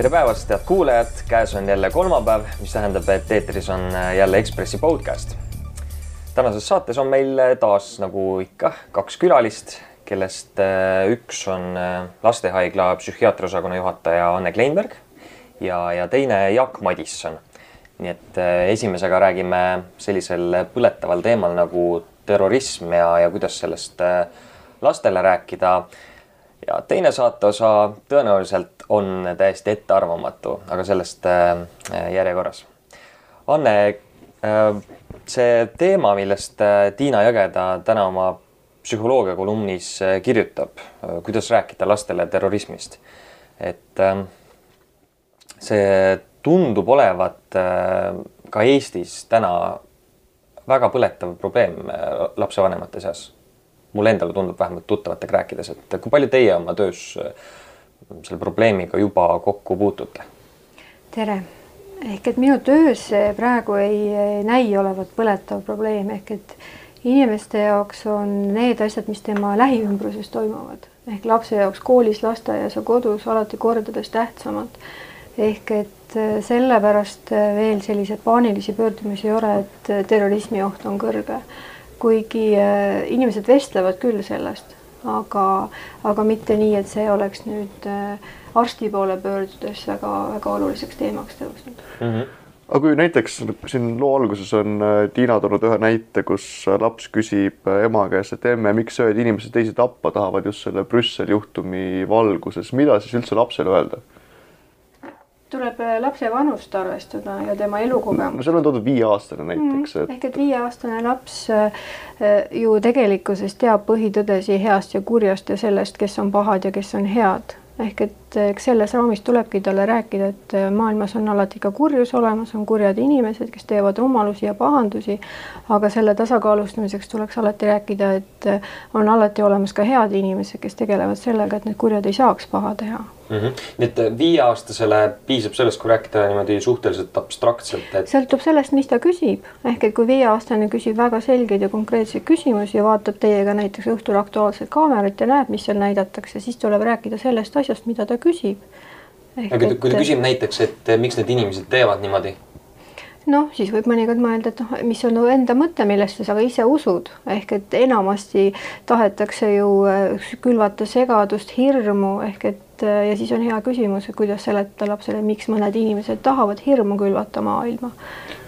tere päevast, head kuulajad, käes on jälle kolmapäev, mis tähendab, et eetris on äh, jälle Ekspressi podcast. tänases saates on meil äh, taas nagu ikka kaks külalist, kellest äh, üks on lastehaigla psühhiaatriaosakonna juhataja Anne Kleinberg ja, ja teine Jaak Madisson. nii et esimesega räägime sellisel põletaval teemal nagu terrorism ja, ja kuidas sellest lastele rääkida ja teine saateosa tõenäoliselt on täiesti ettearvamatu, aga sellest äh, järjekorras. Anne, äh, see teema, millest äh, Tiina Jõgeda täna oma psühholoogia kolumnis kirjutab, kuidas rääkida lastele terrorismist, et see tundub olevat ka Eestis täna väga põletav probleem lapsevanemate seas mulle endale tundub vähemalt tuttavatega rääkides, et kui palju teie oma töös äh, selle probleemiga juba kokku puutute? tere, ehk et minu töös praegu ei näi olevat põletav probleem ehk et inimeste jaoks on need asjad, mis tema lähiümbruses toimuvad ehk lapse jaoks koolis, lasteaias ja kodus alati kordades tähtsamad. ehk et sellepärast veel selliseid paanilisi pöördumisi ei ole, et terrorismi oht on kõrge kuigi äh, inimesed vestlevad küll sellest, aga, aga mitte nii, et see oleks nüüd äh, arsti poole pöördudes väga-väga oluliseks teemaks tõusnud mm. -hmm aga kui näiteks siin loo alguses on äh, Tiina toonud ühe näite, kus laps küsib ema käest, et emme, miks ühed inimesed teisi tappa tahavad just selle Brüsseli juhtumi valguses, mida siis üldse lapsele öelda? Tuleb äh, lapse vanust arvestada ja tema elukogemust. no seal on toodud viieaastane näiteks mm,. Et... ehk et viieaastane laps äh, ju tegelikkuses teab põhitõdesi heast ja kurjast ja sellest, kes on pahad ja kes on head ehk et eks selles raamis tulebki talle rääkida, et maailmas on alati ka kurjus olemas, on kurjad inimesed, kes teevad rumalusi ja pahandusi, aga selle tasakaalustamiseks tuleks alati rääkida, et on alati olemas ka head inimesed, kes tegelevad sellega, et need kurjad ei saaks paha teha mm. -hmm. nii et viieaastasele piisab sellest, kui rääkida niimoodi suhteliselt abstraktselt et.... sõltub sellest, mis ta küsib, ehk et kui viieaastane küsib väga selgeid ja konkreetseid küsimusi ja vaatab teiega näiteks õhtul Aktuaalset kaamerat ja näeb, mis seal näidatakse, siis tuleb rääkida sellest asjast, mida ta küsib. aga et... kui ta küsib näiteks, et miks need inimesed teevad niimoodi noh, siis võib mõnikord mõelda, et noh, mis on enda mõte, millesse sa ka ise usud, ehk et enamasti tahetakse ju äh, külvata segadust, hirmu ehk et äh, ja siis on hea küsimus, et kuidas seletada lapsele, miks mõned inimesed tahavad hirmu külvata maailma.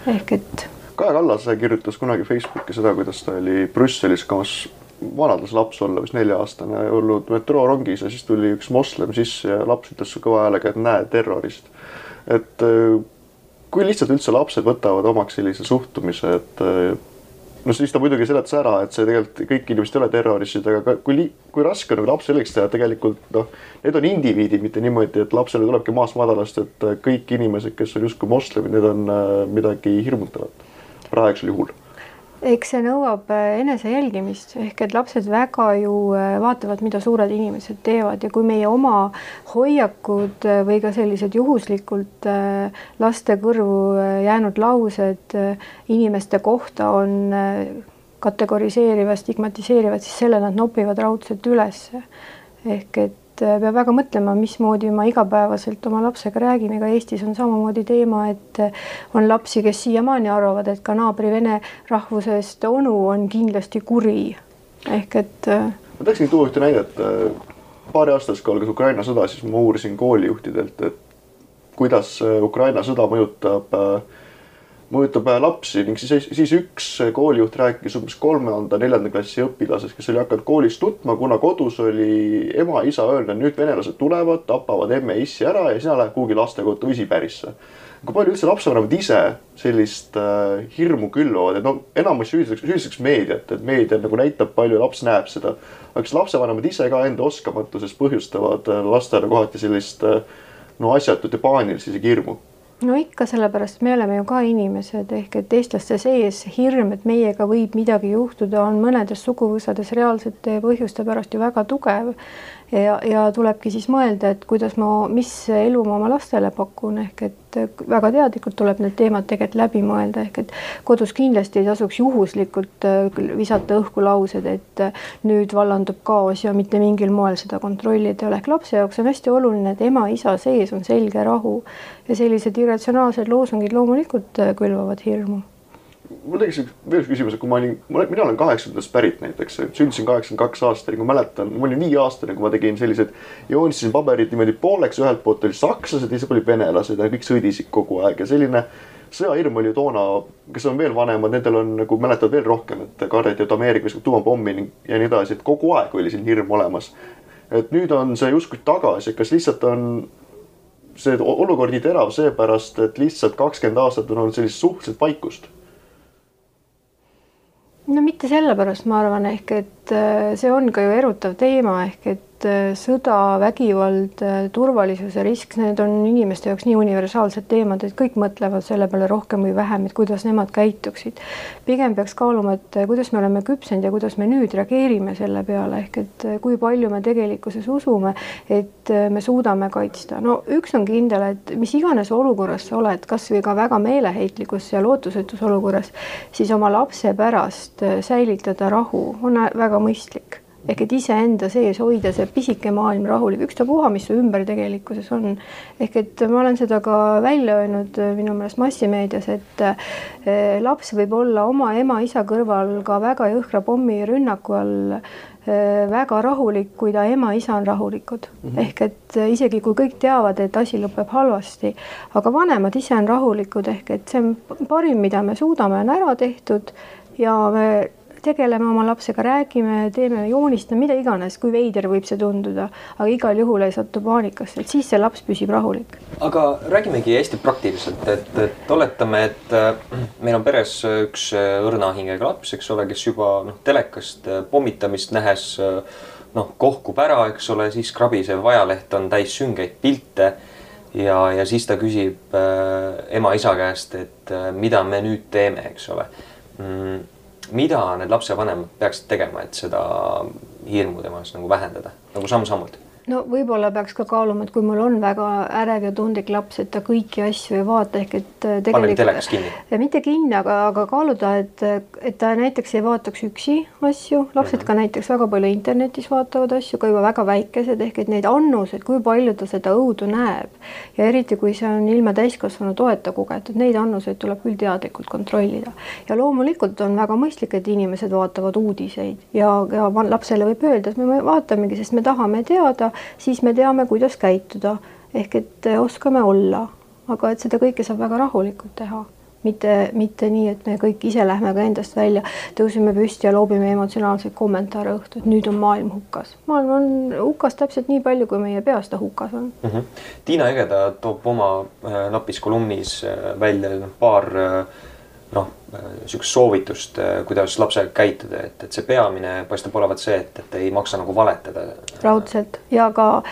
ehk et. Kaja Kallas kirjutas kunagi Facebooki seda, kuidas ta oli Brüsselis kaas vanadas laps olla, vist nelja-aastane, olnud metroorongis ja siis tuli üks moslem sisse ja laps ütles kõva häälega, et näe, terrorist. et äh, kui lihtsalt üldse lapsed võtavad omaks sellise suhtumise, et no siis ta muidugi seletas ära, et see tegelikult kõik inimesed ei ole terroristid, aga kui, kui raske on nagu lapsel selgeks teha, tegelikult noh, need on indiviidid, mitte niimoodi, et lapsele tulebki maast madalast, et kõik inimesed, kes on justkui moslemid, need on äh, midagi hirmutavat. Praegusel juhul eks see nõuab äh, enese jälgimist ehk et lapsed väga ju äh, vaatavad, mida suured inimesed teevad ja kui meie oma hoiakud äh, või ka sellised juhuslikult laste kõrvu jäänud laused inimeste kohta on kategoriseerivad, stigmatiseerivad, siis selle nad nopivad raudselt ülesse. ehk et Äh, peab väga mõtlema, mismoodi ma igapäevaselt oma lapsega räägin, ega Eestis on samamoodi teema, et äh, on lapsi, kes siiamaani arvavad, et ka naabri vene rahvusest onu on kindlasti kuri. ehk et. Äh, ma tahaksin tuua ühte näidet. paari aasta eest, kui algas Ukraina sõda, siis ma uurisin koolijuhtidelt, et kuidas Ukraina sõda mõjutab äh, mõjutab lapsi ning siis, siis üks koolijuht rääkis umbes kolmanda, neljanda klassi õpilasest, kes oli hakanud koolis tutma, kuna kodus oli ema-isa öelnud, nüüd venelased tulevad, tapavad emme-issi ära ja sina lähed kuhugi lastekodu Isipärisse. kui palju üldse lapsevanemad ise sellist äh, hirmu külvavad, et no enamus süüdistaks, süüdistaks meediat, et meedia nagu näitab palju, laps näeb seda. aga kas lapsevanemad ise ka enda oskamatuses põhjustavad äh, lastele kohati sellist äh, no asjatut ja paanilist isegi hirmu? No ikka sellepärast, me oleme ju ka inimesed ehk et eestlaste sees hirm, et meiega võib midagi juhtuda, on mõnedes suguvõsades reaalsete põhjuste pärast ju väga tugev. Ja, ja tulebki siis mõelda, et kuidas ma, mis elu ma oma lastele pakun, ehk et väga teadlikult tuleb need teemad tegelikult läbi mõelda, ehk et kodus kindlasti ei tasuks juhuslikult visata õhku laused, et nüüd vallandub kaos ja mitte mingil moel seda kontrollida ei ole, ehk lapse jaoks on hästi oluline, et ema-isa sees on selge rahu ja sellised irratsionaalsed loosungid loomulikult külvavad hirmu mul tekkis veel üks küsimus, et kui ma olin, mina olen kaheksakümnendast pärit näiteks, sündisin kaheksakümmend kaks aastat ja kui mäletan, ma olin viieaastane, kui ma tegin sellised, joonistasin paberit niimoodi pooleks, ühelt poolt olid sakslased, teiselt olid venelased ja kõik sõdisid kogu aeg ja selline sõjahirm oli toona, kes on veel vanemad, nendel on nagu mäletavad veel rohkem, et kardeti, et Ameerika viskab tuumapommi ja nii edasi, et kogu aeg oli siin hirm olemas. et nüüd on see justkui tagasi, kas lihtsalt on see olukord nii terav seepärast, et lihtsalt kakskümmend aastat on olnud sellist suhteliselt vaikust no mitte sellepärast, ma arvan, ehk et äh, see on ka ju erutav teema, ehk et et äh, sõda, vägivald, äh, turvalisuse risk, need on inimeste jaoks nii universaalsed teemad, et kõik mõtlevad selle peale rohkem või vähem, et kuidas nemad käituksid. pigem peaks kaaluma, et äh, kuidas me oleme küpsenud ja kuidas me nüüd reageerime selle peale, ehk et kui palju me tegelikkuses usume, et me suudame kaitsta. no üks on kindel, et mis iganes olukorras sa oled, kasvõi ka väga meeleheitlikus ja lootusetus olukorras, siis oma lapse pärast säilitada rahu on väga mõistlik ehk et iseenda sees hoida see pisike maailm rahulik, ükstapuha, mis su ümber tegelikkuses on. ehk et ma olen seda ka välja öelnud äh, minu meelest massimeedias, et äh, laps võib olla oma ema-isa kõrval ka väga jõhkra pommirünnaku all äh, väga rahulik, kui ta ema-isa on rahulikud mm. -hmm. ehk et isegi kui kõik teavad, et asi lõpeb halvasti, aga vanemad ise on rahulikud, ehk et see on parim, mida me suudame, on ära tehtud ja me tegeleme oma lapsega, räägime, teeme, joonistame, mida iganes, kui veider võib see tunduda, aga igal juhul ei satu paanikasse, et siis see laps püsib rahulik. aga räägimegi hästi praktiliselt, et, et oletame, et äh, meil on peres üks äh, õrna hingega laps, eks ole, kes juba noh, telekast äh, pommitamist nähes noh, kohkub ära, eks ole, siis krabisev ajaleht on täis süngeid pilte ja, ja siis ta küsib äh, ema-isa käest, et äh, mida me nüüd teeme, eks ole mm mida need lapsevanemad peaksid tegema, et seda hirmu temas nagu vähendada nagu samm-sammult? No võib-olla peaks ka kaaluma, et kui mul on väga ärev ja tundlik laps, et ta kõiki asju ei vaata, ehk et äh, tegelikult kinni. mitte kinni, aga, aga kaaluda, et, et ta näiteks ei vaataks üksi asju, lapsed mm -hmm. ka näiteks väga palju internetis vaatavad asju, ka juba väga väikesed, ehk et neid annuseid, kui palju ta seda õudu näeb ja eriti, kui see on ilma täiskasvanu toeta kogetud, neid annuseid tuleb küll teadlikult kontrollida. ja loomulikult on väga mõistlik, et inimesed vaatavad uudiseid ja, ja lapsele võib öelda, et me vaatamegi, sest me tahame teada siis me teame, kuidas käituda ehk et eh, oskame olla, aga et seda kõike saab väga rahulikult teha mitte, mitte nii, et me kõik ise lähme ka endast välja, tõuseme püsti ja loobime emotsionaalseid kommentaare õhtu, et nüüd on maailm hukas. maailm on hukas täpselt nii palju, kui meie peas ta hukas on mm. -hmm. Tiina Egeda toob oma äh, napis kolumnis äh, välja paar äh, noh, niisugust soovitust, kuidas lapsega käituda, et, et see peamine paistab olevat see, et, et ei maksa nagu valetada. raudselt. Ja ka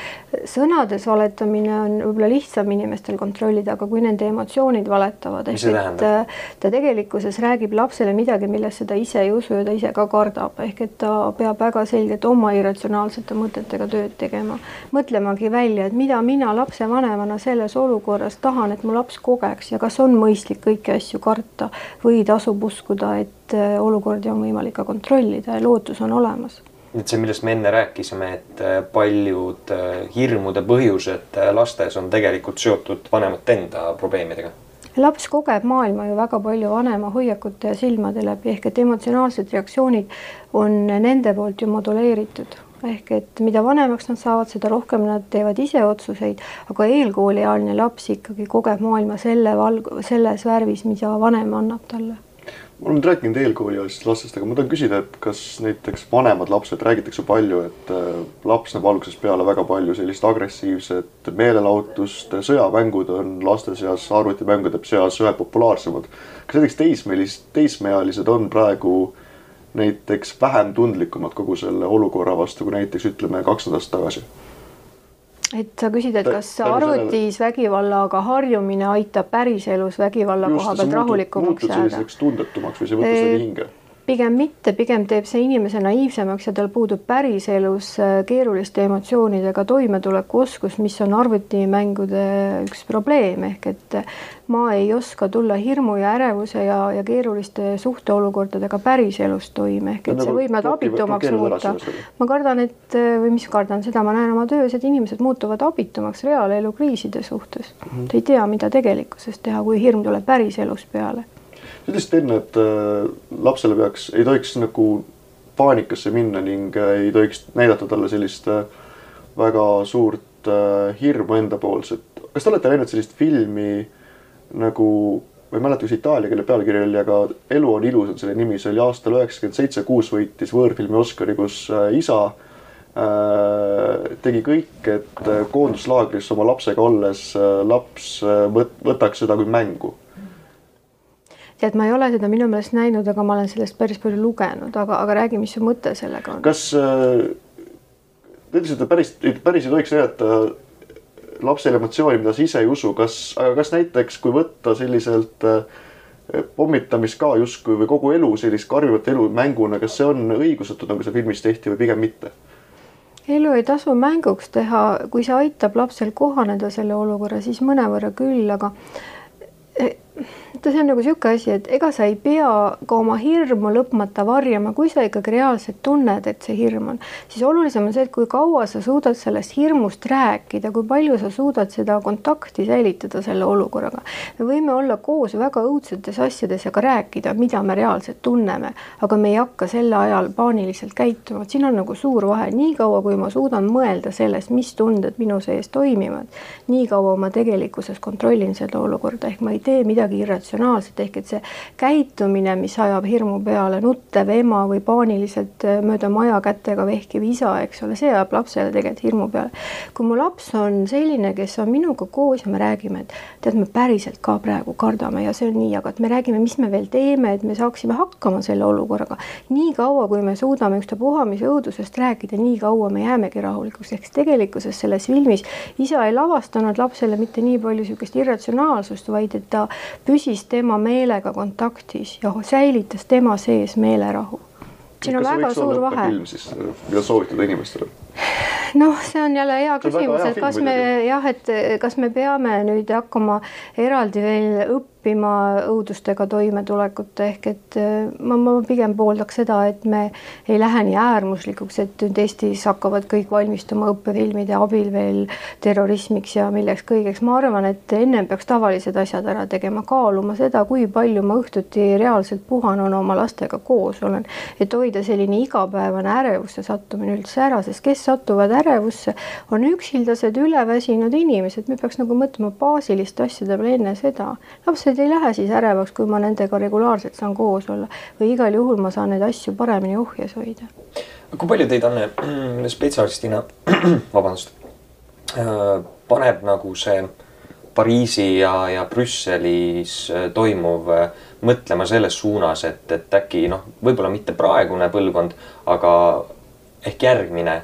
sõnades valetamine on võib-olla lihtsam inimestel kontrollida, aga kui nende emotsioonid valetavad, ehk et äh, ta tegelikkuses räägib lapsele midagi, millesse ta ise ei usu ja ta ise ka kardab, ehk et ta peab väga selgelt oma irratsionaalsete mõtetega tööd tegema, mõtlemagi välja, et mida mina lapsevanemana selles olukorras tahan, et mu laps kogeks ja kas on mõistlik kõiki asju karta või tasub uskuda, et äh, olukordi on võimalik ka kontrollida ja lootus on olemas nüüd see, millest me enne rääkisime, et äh, paljud äh, hirmude põhjused lastes on tegelikult seotud vanemate enda probleemidega. laps kogeb maailma ju väga palju vanema hoiakute ja silmade läbi ehk et emotsionaalsed reaktsioonid on nende poolt ju moduleeritud ehk et mida vanemaks nad saavad, seda rohkem nad teevad ise otsuseid, aga eelkooliealine laps ikkagi kogeb maailma selle valg-, selles värvis, mida vanem annab talle olen nüüd rääkinud eelkooliealistest lastest, aga ma tahan küsida, et kas näiteks vanemad lapsed, räägitakse palju, et äh, laps näeb algusest peale väga palju sellist agressiivset meelelahutust, sõjamängud on laste seas, arvutimängude seas ühed populaarsemad. kas näiteks teismelist, teismeealised on praegu näiteks vähem tundlikumad kogu selle olukorra vastu, kui näiteks ütleme kaks nädalat tagasi? et sa küsid, et kas arvutis vägivallaga harjumine aitab päriselus vägivalla Just, koha pealt rahulikumaks jääda? tundetumaks või see ei võta seda hinge? Pigem mitte, pigem teeb see inimese naiivsemaks ja tal puudub päriselus äh, keeruliste emotsioonidega toimetulekuoskus, mis on arvutimängude üks probleem, ehk et ma ei oska tulla hirmu ja ärevuse ja, ja keeruliste suhteolukordadega päriselus toime, ehk et see Nagu võib nad abitumaks muuta. ma kardan, et või mis kardan, seda ma näen oma töös, et inimesed muutuvad abitumaks reaalelu kriiside suhtes. Mm. Ta ei tea, mida tegelikkuses teha, kui hirm tuleb päriselus peale. Sa ütlesid enne, et äh, lapsele peaks, ei tohiks nagu paanikasse minna ning äh, ei tohiks näidata talle sellist äh, väga suurt hirmu endapoolset. kas te olete näinud sellist filmi nagu, ma ei mäleta, kas Itaalia keele pealkiri oli, aga Elu on ilus on selle nimi, see oli aastal üheksakümmend seitse, kuus võitis võõrfilmi Oscari, kus isa tegi kõik, et koonduslaagris oma lapsega olles laps võt- võtaks seda kui mängu tead, ma ei ole seda minu meelest näinud, aga ma olen sellest päris palju lugenud, aga, aga räägi, mis su mõte sellega on? kas äh, ütlesite, päris, päris ei tohiks näidata lapsele emotsiooni, mida sa ise ei usu, kas, aga kas näiteks, kui võtta selliselt äh, pommitamist ka justkui või kogu elu sellist karjuvat elu mänguna, kas see on õigustatud, nagu seal filmis tehti või pigem mitte? elu ei tasu mänguks teha, kui see aitab lapsel kohaneda selle olukorra, siis mõnevõrra küll, aga eh, vaata, see on nagu niisugune asi, et ega sa ei pea ka oma hirmu lõpmata varjama, kui sa ikkagi reaalselt tunned, et see hirm on, siis olulisem on see, et kui kaua sa suudad sellest hirmust rääkida, kui palju sa suudad seda kontakti säilitada selle olukorraga. me võime olla koos väga õudsetes asjades ja ka rääkida, mida me reaalselt tunneme, aga me ei hakka selle ajal paaniliselt käituma, et siin on nagu suur vahe, niikaua kui ma suudan mõelda sellest, mis tunded minu sees toimivad, niikaua ma tegelikkuses kontrollin seda olukorda, ehk ma ei tee midagi irratsionaalset, ehk et see käitumine, mis ajab hirmu peale, nuttev ema või paaniliselt äh, mööda maja kätega vehkiv isa, eks ole, see ajab lapsele tegelikult hirmu peale. kui mu laps on selline, kes on minuga koos ja me räägime, et tead, me päriselt ka praegu kardame ja see on nii, aga et me räägime, mis me veel teeme, et me saaksime hakkama selle olukorraga. nii kaua, kui me suudame ükstapuha mis õudusest rääkida, nii kaua me jäämegi rahulikuks, ehk tegelikkuses selles filmis isa ei lavastanud lapsele mitte nii palju niisugust irratsionaalsust, vaid et ta püsis tema meelega kontaktis ja säilitas tema sees meelerahu. siin on väga suur vahe. siis, mida soovitada inimestele? noh, see on jälle hea küsimus, et kas me jah, et kas me peame nüüd hakkama eraldi veel õppima õudustega toimetulekut ehk et äh, ma, ma pigem pooldaks seda, et me ei lähe nii äärmuslikuks, et nüüd Eestis hakkavad kõik valmistuma õppefilmide abil veel terrorismiks ja milleks kõigeks. ma arvan, et ennem peaks tavalised asjad ära tegema, kaaluma seda, kui palju ma õhtuti reaalselt puhanuna oma lastega koos olen, et hoida selline igapäevane ärevusse sattumine üldse ära, sest kes satuvad ärevusse, on üksildased, üleväsinud inimesed, me peaks nagu mõtlema baasiliste asjade peale enne seda. lapsed ei lähe siis ärevaks, kui ma nendega regulaarselt saan koos olla või igal juhul ma saan neid asju paremini ohjes hoida. kui palju teid, Anne, spetsialistina, vabandust, paneb nagu see Pariisi ja, ja Brüsselis äh, toimuv äh, mõtlema selles suunas, et, et äkki noh, võib-olla mitte praegune põlvkond, aga ehk järgmine,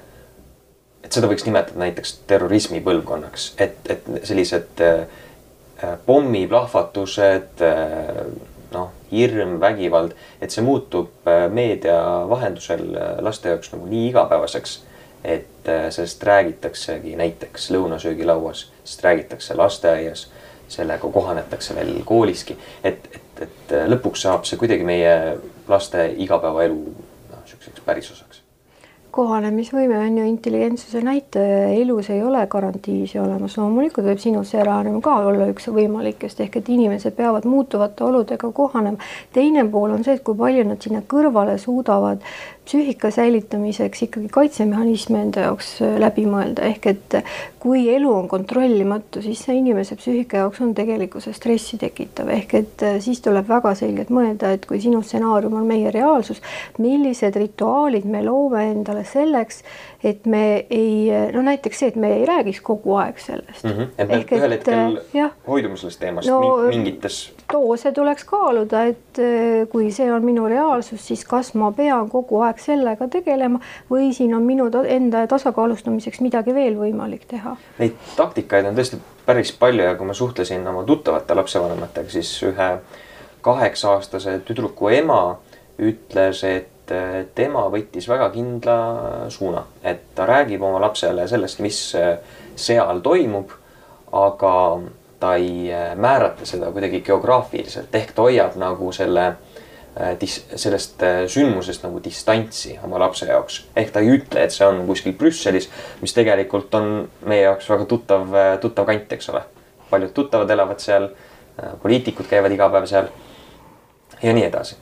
et seda võiks nimetada näiteks terrorismipõlvkonnaks, et, et sellised äh, pommiplahvatused äh,, noh, hirm, vägivald, et see muutub äh, meedia vahendusel äh, laste jaoks nagu nii igapäevaseks, et äh, sellest räägitaksegi näiteks lõunasöögilauas, sellest räägitakse lasteaias, sellega kohanetakse veel kooliski, et, et, et äh, lõpuks saab see kuidagi meie laste igapäevaelu noh, niisuguseks pärisosaks. Kohanemisvõime on ju intelligentsuse näitaja, elus ei ole garantiisi olemas, loomulikult võib sinu stsenaarium ka olla üks võimalikest, ehk et inimesed peavad muutuvate oludega kohanema. teine pool on see, et kui palju nad sinna kõrvale suudavad psüühika säilitamiseks ikkagi kaitsemehhanisme enda jaoks äh, läbi mõelda, ehk et kui elu on kontrollimatu, siis see inimese psüühika jaoks on tegelikkuses stressi tekitav, ehk et äh, siis tuleb väga selgelt mõelda, et kui sinu stsenaarium on meie reaalsus, millised rituaalid me loome endale selleks, et me ei, no näiteks see, et me ei räägiks kogu aeg sellest mm. -hmm. et me Ehk ühel et, hetkel jah. hoidume sellest teemast No, mingites doose tuleks kaaluda, et äh, kui see on minu reaalsus, siis kas ma pean kogu aeg sellega tegelema või siin on minu enda tasakaalustamiseks midagi veel võimalik teha. Neid taktikaid on tõesti päris palju ja kui ma suhtlesin oma tuttavate lapsevanematega, siis ühe kaheksa-aastase tüdruku ema ütles, et äh, tema võttis väga kindla suuna, et ta räägib oma lapsele sellest, mis äh, seal toimub, aga ta ei äh, määrata seda kuidagi geograafiliselt ehk ta hoiab nagu selle dis-, sellest sündmusest nagu distantsi oma lapse jaoks. ehk ta ei ütle, et see on kuskil Brüsselis, mis tegelikult on meie jaoks väga tuttav, tuttav kant, eks ole. paljud tuttavad elavad seal, poliitikud käivad iga päev seal ja nii edasi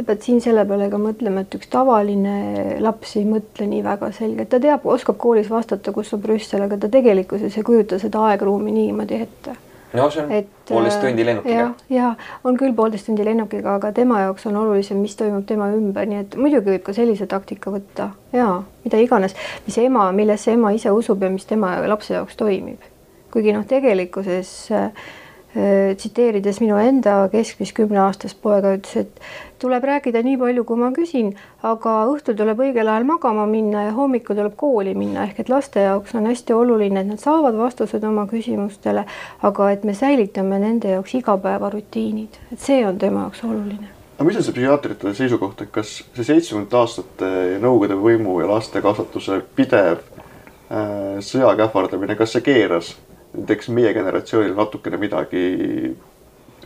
sa pead siin selle peale ka mõtlema, et üks tavaline laps ei mõtle nii väga selgelt, ta teab, oskab koolis vastata, kus on Brüssel, aga ta tegelikkuses ei kujuta seda aegruumi niimoodi ette. no see on et, poolteist tundi lennukiga. ja on küll poolteist tundi lennukiga, aga tema jaoks on olulisem, mis toimub tema ümber, nii et muidugi võib ka sellise taktika võtta ja mida iganes, mis ema, millesse ema ise usub ja mis tema lapse jaoks toimib. kuigi noh, tegelikkuses äh, Äh, tsiteerides minu enda keskmist kümneaastast poega, ütles, et tuleb rääkida nii palju, kui ma küsin, aga õhtul tuleb õigel ajal magama minna ja hommikul tuleb kooli minna, ehk et laste jaoks on hästi oluline, et nad saavad vastused oma küsimustele, aga et me säilitame nende jaoks igapäevarutiinid, et see on tema jaoks oluline. Aga mis on see psühhiaatrite seisukoht, et kas see seitsmekümnendate aastate Nõukogude võimu ja laste kasvatuse pidev äh, sõjaga ähvardamine, kas see keeras näiteks meie generatsioonil natukene midagi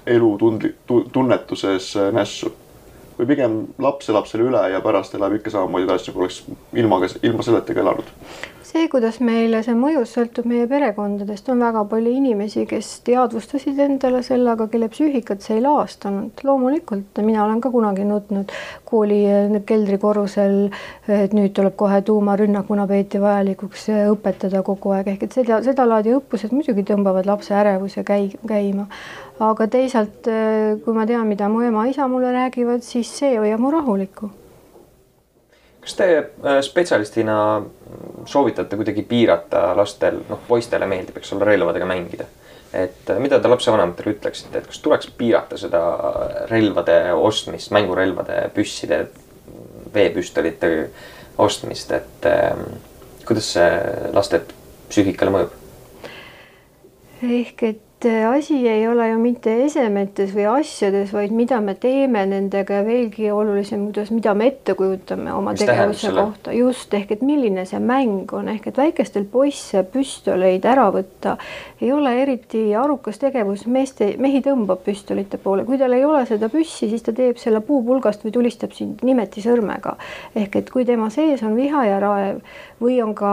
elutundli-, tunnetuses nässu. või pigem laps elab selle üle ja pärast elab ikka samamoodi edasi, nagu oleks ilma, ilma selleta ka elanud see, kuidas meile see mõjus, sõltub meie perekondadest, on väga palju inimesi, kes teadvustasid endale selle, aga kelle psüühikat see ei laastanud. loomulikult mina olen ka kunagi nutnud kooli eh, keldrikorrusel, et nüüd tuleb kohe tuumarünnak, kuna peeti vajalikuks eh, õpetada kogu aeg, ehk et seda, sedalaadi õppused muidugi tõmbavad lapse ärevuse käi-, käima. aga teisalt, eh, kui ma tean, mida mu ema-isa mulle räägivad, siis see hoiab mu rahulikku kas te äh, spetsialistina soovitate kuidagi piirata lastel, noh, poistele meeldib, eks ole, relvadega mängida. et äh, mida te lapsevanematele ütleksite, et kas tuleks piirata seda relvade ostmist, mängurelvade, püsside, veepüstolite ostmist, et ähm, kuidas see laste psüühikale mõjub? ehk et et asi ei ole ju mitte esemetes või asjades, vaid mida me teeme nendega ja veelgi olulisem, kuidas, mida me ette kujutame oma Mis tegevuse kohta, just ehk et milline see mäng on, ehk et väikestel poisse püstoleid ära võtta ei ole eriti arukas tegevus, meeste, mehi tõmbab püstolite poole, kui tal ei ole seda püssi, siis ta teeb selle puupulgast või tulistab sind nimeti sõrmega. ehk et kui tema sees on viha ja raev või on ka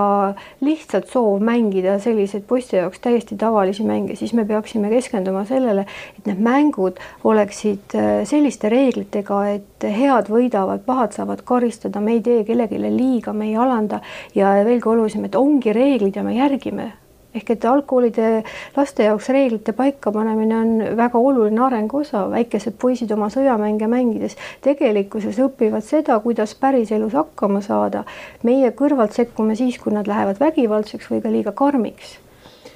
lihtsalt soov mängida selliseid poiste jaoks täiesti tavalisi mänge, siis me peaksime keskenduma sellele, et need mängud oleksid äh, selliste reeglitega, et head võidavad, pahad saavad karistada, me ei tee kellelegi liiga, me ei alanda ja veelgi olulisem, et ongi reeglid ja me järgime ehk et algkoolide laste jaoks reeglite paikapanemine on väga oluline arengu osa, väikesed poisid oma sõjamänge mängides tegelikkuses õpivad seda, kuidas päriselus hakkama saada. meie kõrvalt sekkume siis, kui nad lähevad vägivaldseks või ka liiga karmiks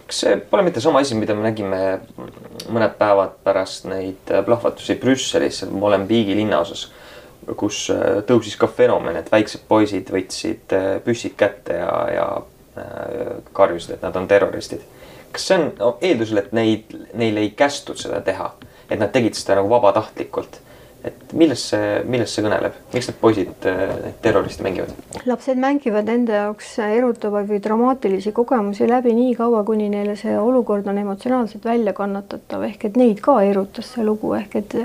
kas see pole mitte sama asi, mida me nägime mõned päevad pärast neid plahvatusi Brüsselis, Molenbeeki linnaosas, kus tõusis ka fenomen, et väiksed poisid võtsid püssid kätte ja, ja Äh, karjusid, et nad on terroristid. kas see on no, eeldusel, et neid, neil ei kästud seda teha, et nad tegid seda nagu vabatahtlikult et millest see, millest see kõneleb, miks need poisid äh, terroristi mängivad? lapsed mängivad enda jaoks erutavaid või dramaatilisi kogemusi läbi nii kaua, kuni neile see olukord on emotsionaalselt välja kannatatav, ehk et neid ka erutas see lugu, ehk et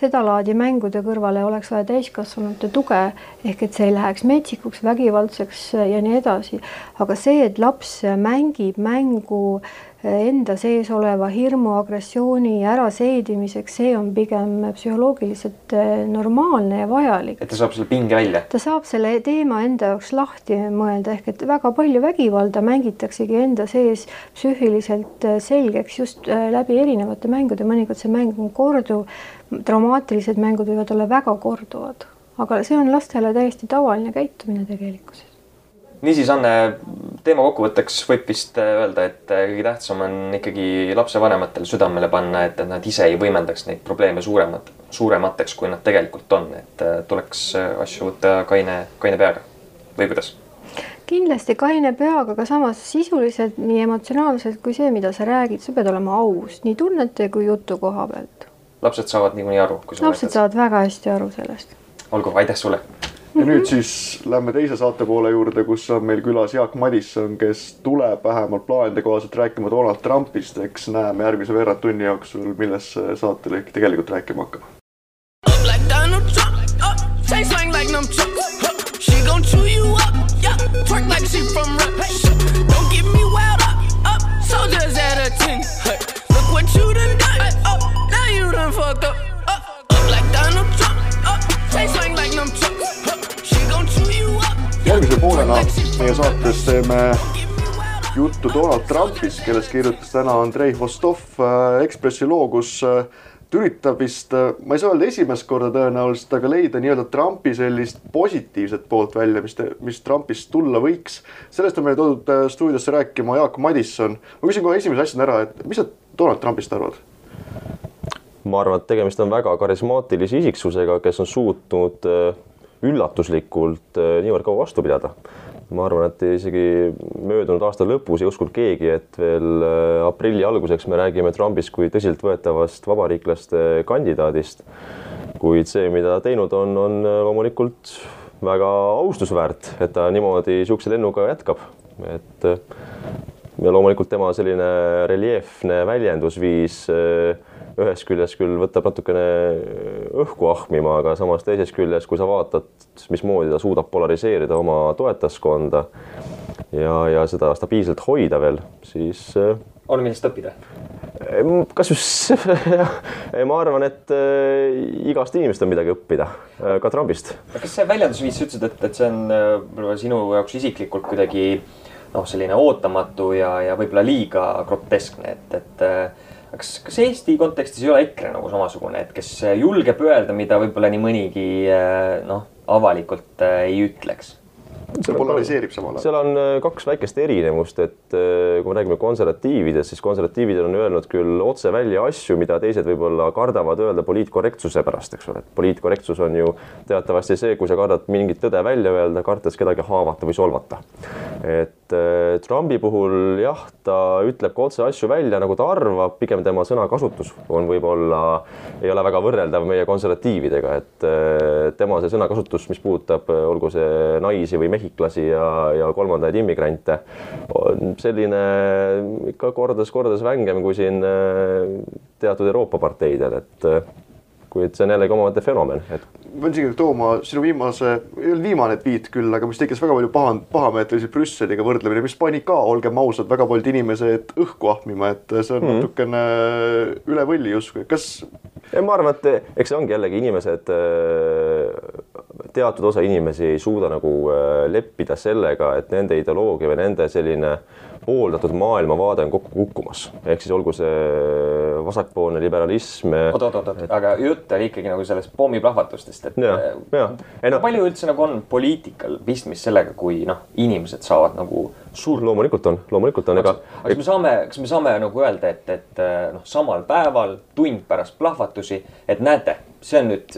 sedalaadi mängude kõrvale oleks vaja täiskasvanute tuge, ehk et see ei läheks metsikuks, vägivaldseks ja nii edasi. aga see, et laps mängib mängu enda sees oleva hirmu, agressiooni äraseedimiseks, see on pigem psühholoogiliselt eh, normaalne ja vajalik. et ta saab selle pinge välja? ta saab selle teema enda jaoks lahti mõelda, ehk et väga palju vägivalda mängitaksegi enda sees psüühiliselt eh, selgeks just eh, läbi erinevate mängude, mõnikord see mäng on korduv, traumaatilised mängud võivad olla väga korduvad, aga see on lastele täiesti tavaline käitumine tegelikkuses niisiis, Anne, teema kokkuvõtteks võib vist äh, öelda, et äh, kõige tähtsam on ikkagi lapsevanematele südamele panna, et nad ise ei võimendaks neid probleeme suuremad, suuremateks, kui nad tegelikult on, et äh, tuleks asju võtta kaine, kaine peaga või kuidas? kindlasti kaine peaga, aga samas sisuliselt nii emotsionaalselt kui see, mida sa räägid, sa pead olema aus nii tunnete kui jutu koha pealt. lapsed saavad niikuinii aru, lapsed võetad. saavad väga hästi aru sellest olgu, aitäh sulle. Ja nüüd siis lähme teise saate poole juurde, kus on meil külas Jaak Madisson, kes tuleb vähemalt plaanide kohaselt rääkima Donald Trumpist. eks näeme järgmise veerand tunni jooksul, millest see saatelõik tegelikult rääkima hakkab. like Donald Trump. Say slang like them chumps. Huh, she gon' chew you up. Yeah, twerk like she from rap. Hey, don't get me wild up. Up, soldiers at a 10. Hey, look what you done done. Up, now you done fucked up. Up, up like Donald Trump. Up, say slang järgmise poolena meie saates teeme juttu Donald Trumpist, kellest kirjutas täna Andrei Vostov äh, Ekspressi loo, kus äh, ta üritab vist, äh, ma ei saa öelda esimest korda tõenäoliselt, aga leida nii-öelda Trumpi sellist positiivset poolt välja, mis, mis Trumpist tulla võiks. sellest on meile toodud stuudiosse rääkima Jaak Madisson. ma küsin kohe esimese asjana ära, et mis sa Donald Trumpist arvad? ma arvan, et tegemist on väga karismaatilise isiksusega, kes on suutnud üllatuslikult niivõrd kaua vastu pidada ma arvan, et isegi möödunud aasta lõpus ei uskunud keegi, et veel äh, aprilli alguseks me räägime Trumpist kui tõsiseltvõetavast vabariiklaste kandidaadist. kuid see, mida ta teinud on, on äh, loomulikult väga austusväärt, et ta niimoodi niisuguse lennuga jätkab, et äh, ja loomulikult tema selline reljeefne väljendusviis ühest küljest küll võtab natukene õhku ahmima, aga samas teisest küljest, kui sa vaatad, mismoodi ta suudab polariseerida oma toetajaskonda ja, ja seda stabiilselt hoida veel, siis. Äh, on millest õppida? kas just ma arvan, et äh, igast inimest on midagi õppida, äh, ka Trumpist. kas see väljendusviis, sa ütlesid, et, et see on sinu jaoks isiklikult kuidagi noh, selline ootamatu ja, ja võib-olla liiga groteskne, et, et kas, kas Eesti kontekstis ei ole EKRE nagu samasugune, et kes julgeb öelda, mida võib-olla nii mõnigi noh, avalikult äh, ei ütleks? See polariseerib samal ajal. seal on äh, kaks väikest erinevust, et äh, kui me räägime konservatiividest, siis konservatiivid on öelnud küll otse välja asju, mida teised võib-olla kardavad öelda poliitkorrektsuse pärast, eks ole, et poliitkorrektsus on ju teatavasti see, kui sa kardad mingit tõde välja öelda, kartes kedagi haavata või solvata. et Trumpi puhul jah, ta ütleb ka otse asju välja, nagu ta arvab, pigem tema sõnakasutus on võib-olla, ei ole väga võrreldav meie konservatiividega, et tema see sõnakasutus, mis puudutab, olgu see naisi või mehi, mehhiklasi ja, ja kolmandaid immigrante on selline ikka kordades-kordades vängem kui siin äh, teatud Euroopa parteidel, et äh, kuid see on jällegi omaette fenomen, et. ma pean isegi tooma sinu viimase, ei olnud viimane tweet küll, aga mis tekitas väga palju paha, pahameelt oli see Brüsseliga võrdlemine, mis pani ka, olgem ausad, väga paljud inimesed õhku ahmima, et see on mm -hmm. natukene üle võlli justkui, kas. ma arvan, et eks see ongi jällegi inimesed, teatud osa inimesi ei suuda nagu leppida sellega, et nende ideoloogia või nende selline pooldatud maailmavaade on kokku kukkumas, ehk siis olgu see vasakpoolne liberalism. oot, oot, oot, oot, aga jutt oli ikkagi nagu sellest pommiplahvatustest, et. No, palju üldse nagu on poliitikal pistmist sellega, kui noh, inimesed saavad nagu suur. loomulikult on, loomulikult on, ega. kas me saame, kas me saame nagu öelda, et, et noh, samal päeval tund pärast plahvatusi, et näete, see on nüüd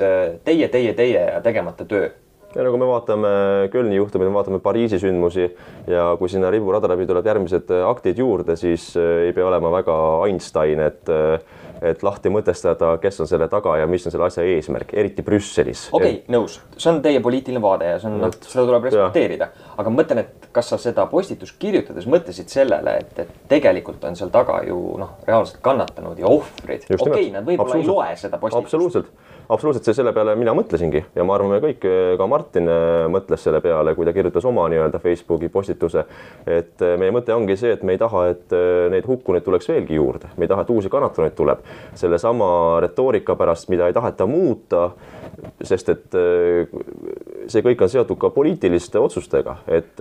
teie, teie, teie ja tegemata töö. Ja nagu me vaatame Kölni juhtumit, me vaatame Pariisi sündmusi ja kui sinna riburada läbi tuleb järgmised äh, aktid juurde, siis äh, ei pea olema väga Einstein, et äh, et lahti mõtestada, kes on selle taga ja mis on selle asja eesmärk, eriti Brüsselis. okei okay, nõus, see on teie poliitiline vaade ja see on, noh, seda tuleb respekteerida, aga ma mõtlen, et kas sa seda postitust kirjutades mõtlesid sellele, et, et tegelikult on seal taga ju noh, reaalselt kannatanud ja ohvrid. okei okay,, nad võib-olla ei loe seda postitust. absoluutselt absoluutselt see selle peale mina mõtlesingi ja ma arvan, me kõik, ka Martin äh, mõtles selle peale, kui ta kirjutas oma nii-öelda Facebooki postituse. et äh, meie mõte ongi see, et me ei taha, et neid hukkunuid tuleks veelgi juurde, me ei taha, et uusi kannatanuid tuleb sellesama retoorika pärast, mida ei taheta muuta. sest et see kõik on seotud ka poliitiliste otsustega, et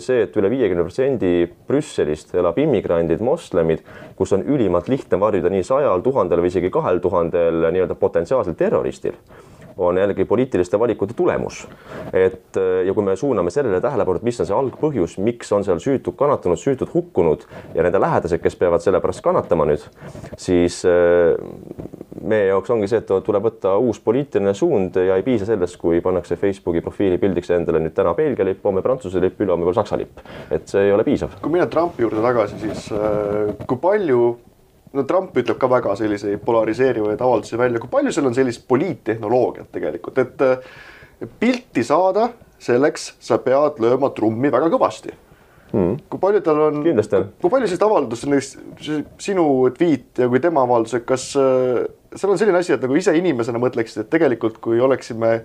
see, et üle viiekümne protsendi Brüsselist elab immigrandid, moslemid, kus on ülimalt lihtne varjuda nii sajal tuhandel või isegi kahel tuhandel nii-öelda potentsiaalsel terroristil terroristil on jällegi poliitiliste valikute tulemus. et ja kui me suuname sellele tähelepanu, et mis on see algpõhjus, miks on seal süütud kannatanud, süütud hukkunud ja nende lähedased, kes peavad selle pärast kannatama nüüd, siis äh, meie jaoks ongi see, et tuleb võtta uus poliitiline suund ja ei piisa sellest, kui pannakse Facebooki profiili pildiks endale nüüd täna Belgia lipp, homme Prantsuse lipp, ülehomme veel Saksa lipp. et see ei ole piisav. kui minna Trumpi juurde tagasi, siis äh, kui palju no Trump ütleb ka väga selliseid polariseerivaid avaldusi välja, kui palju seal on sellist poliittehnoloogiat tegelikult, et pilti saada, selleks sa pead lööma trummi väga kõvasti mm.. kui palju tal on, kui palju sellist avaldust, näiteks sinu tweet ja kui tema avaldused, kas äh, seal on selline asi, et nagu ise inimesena mõtleksid, et tegelikult kui oleksime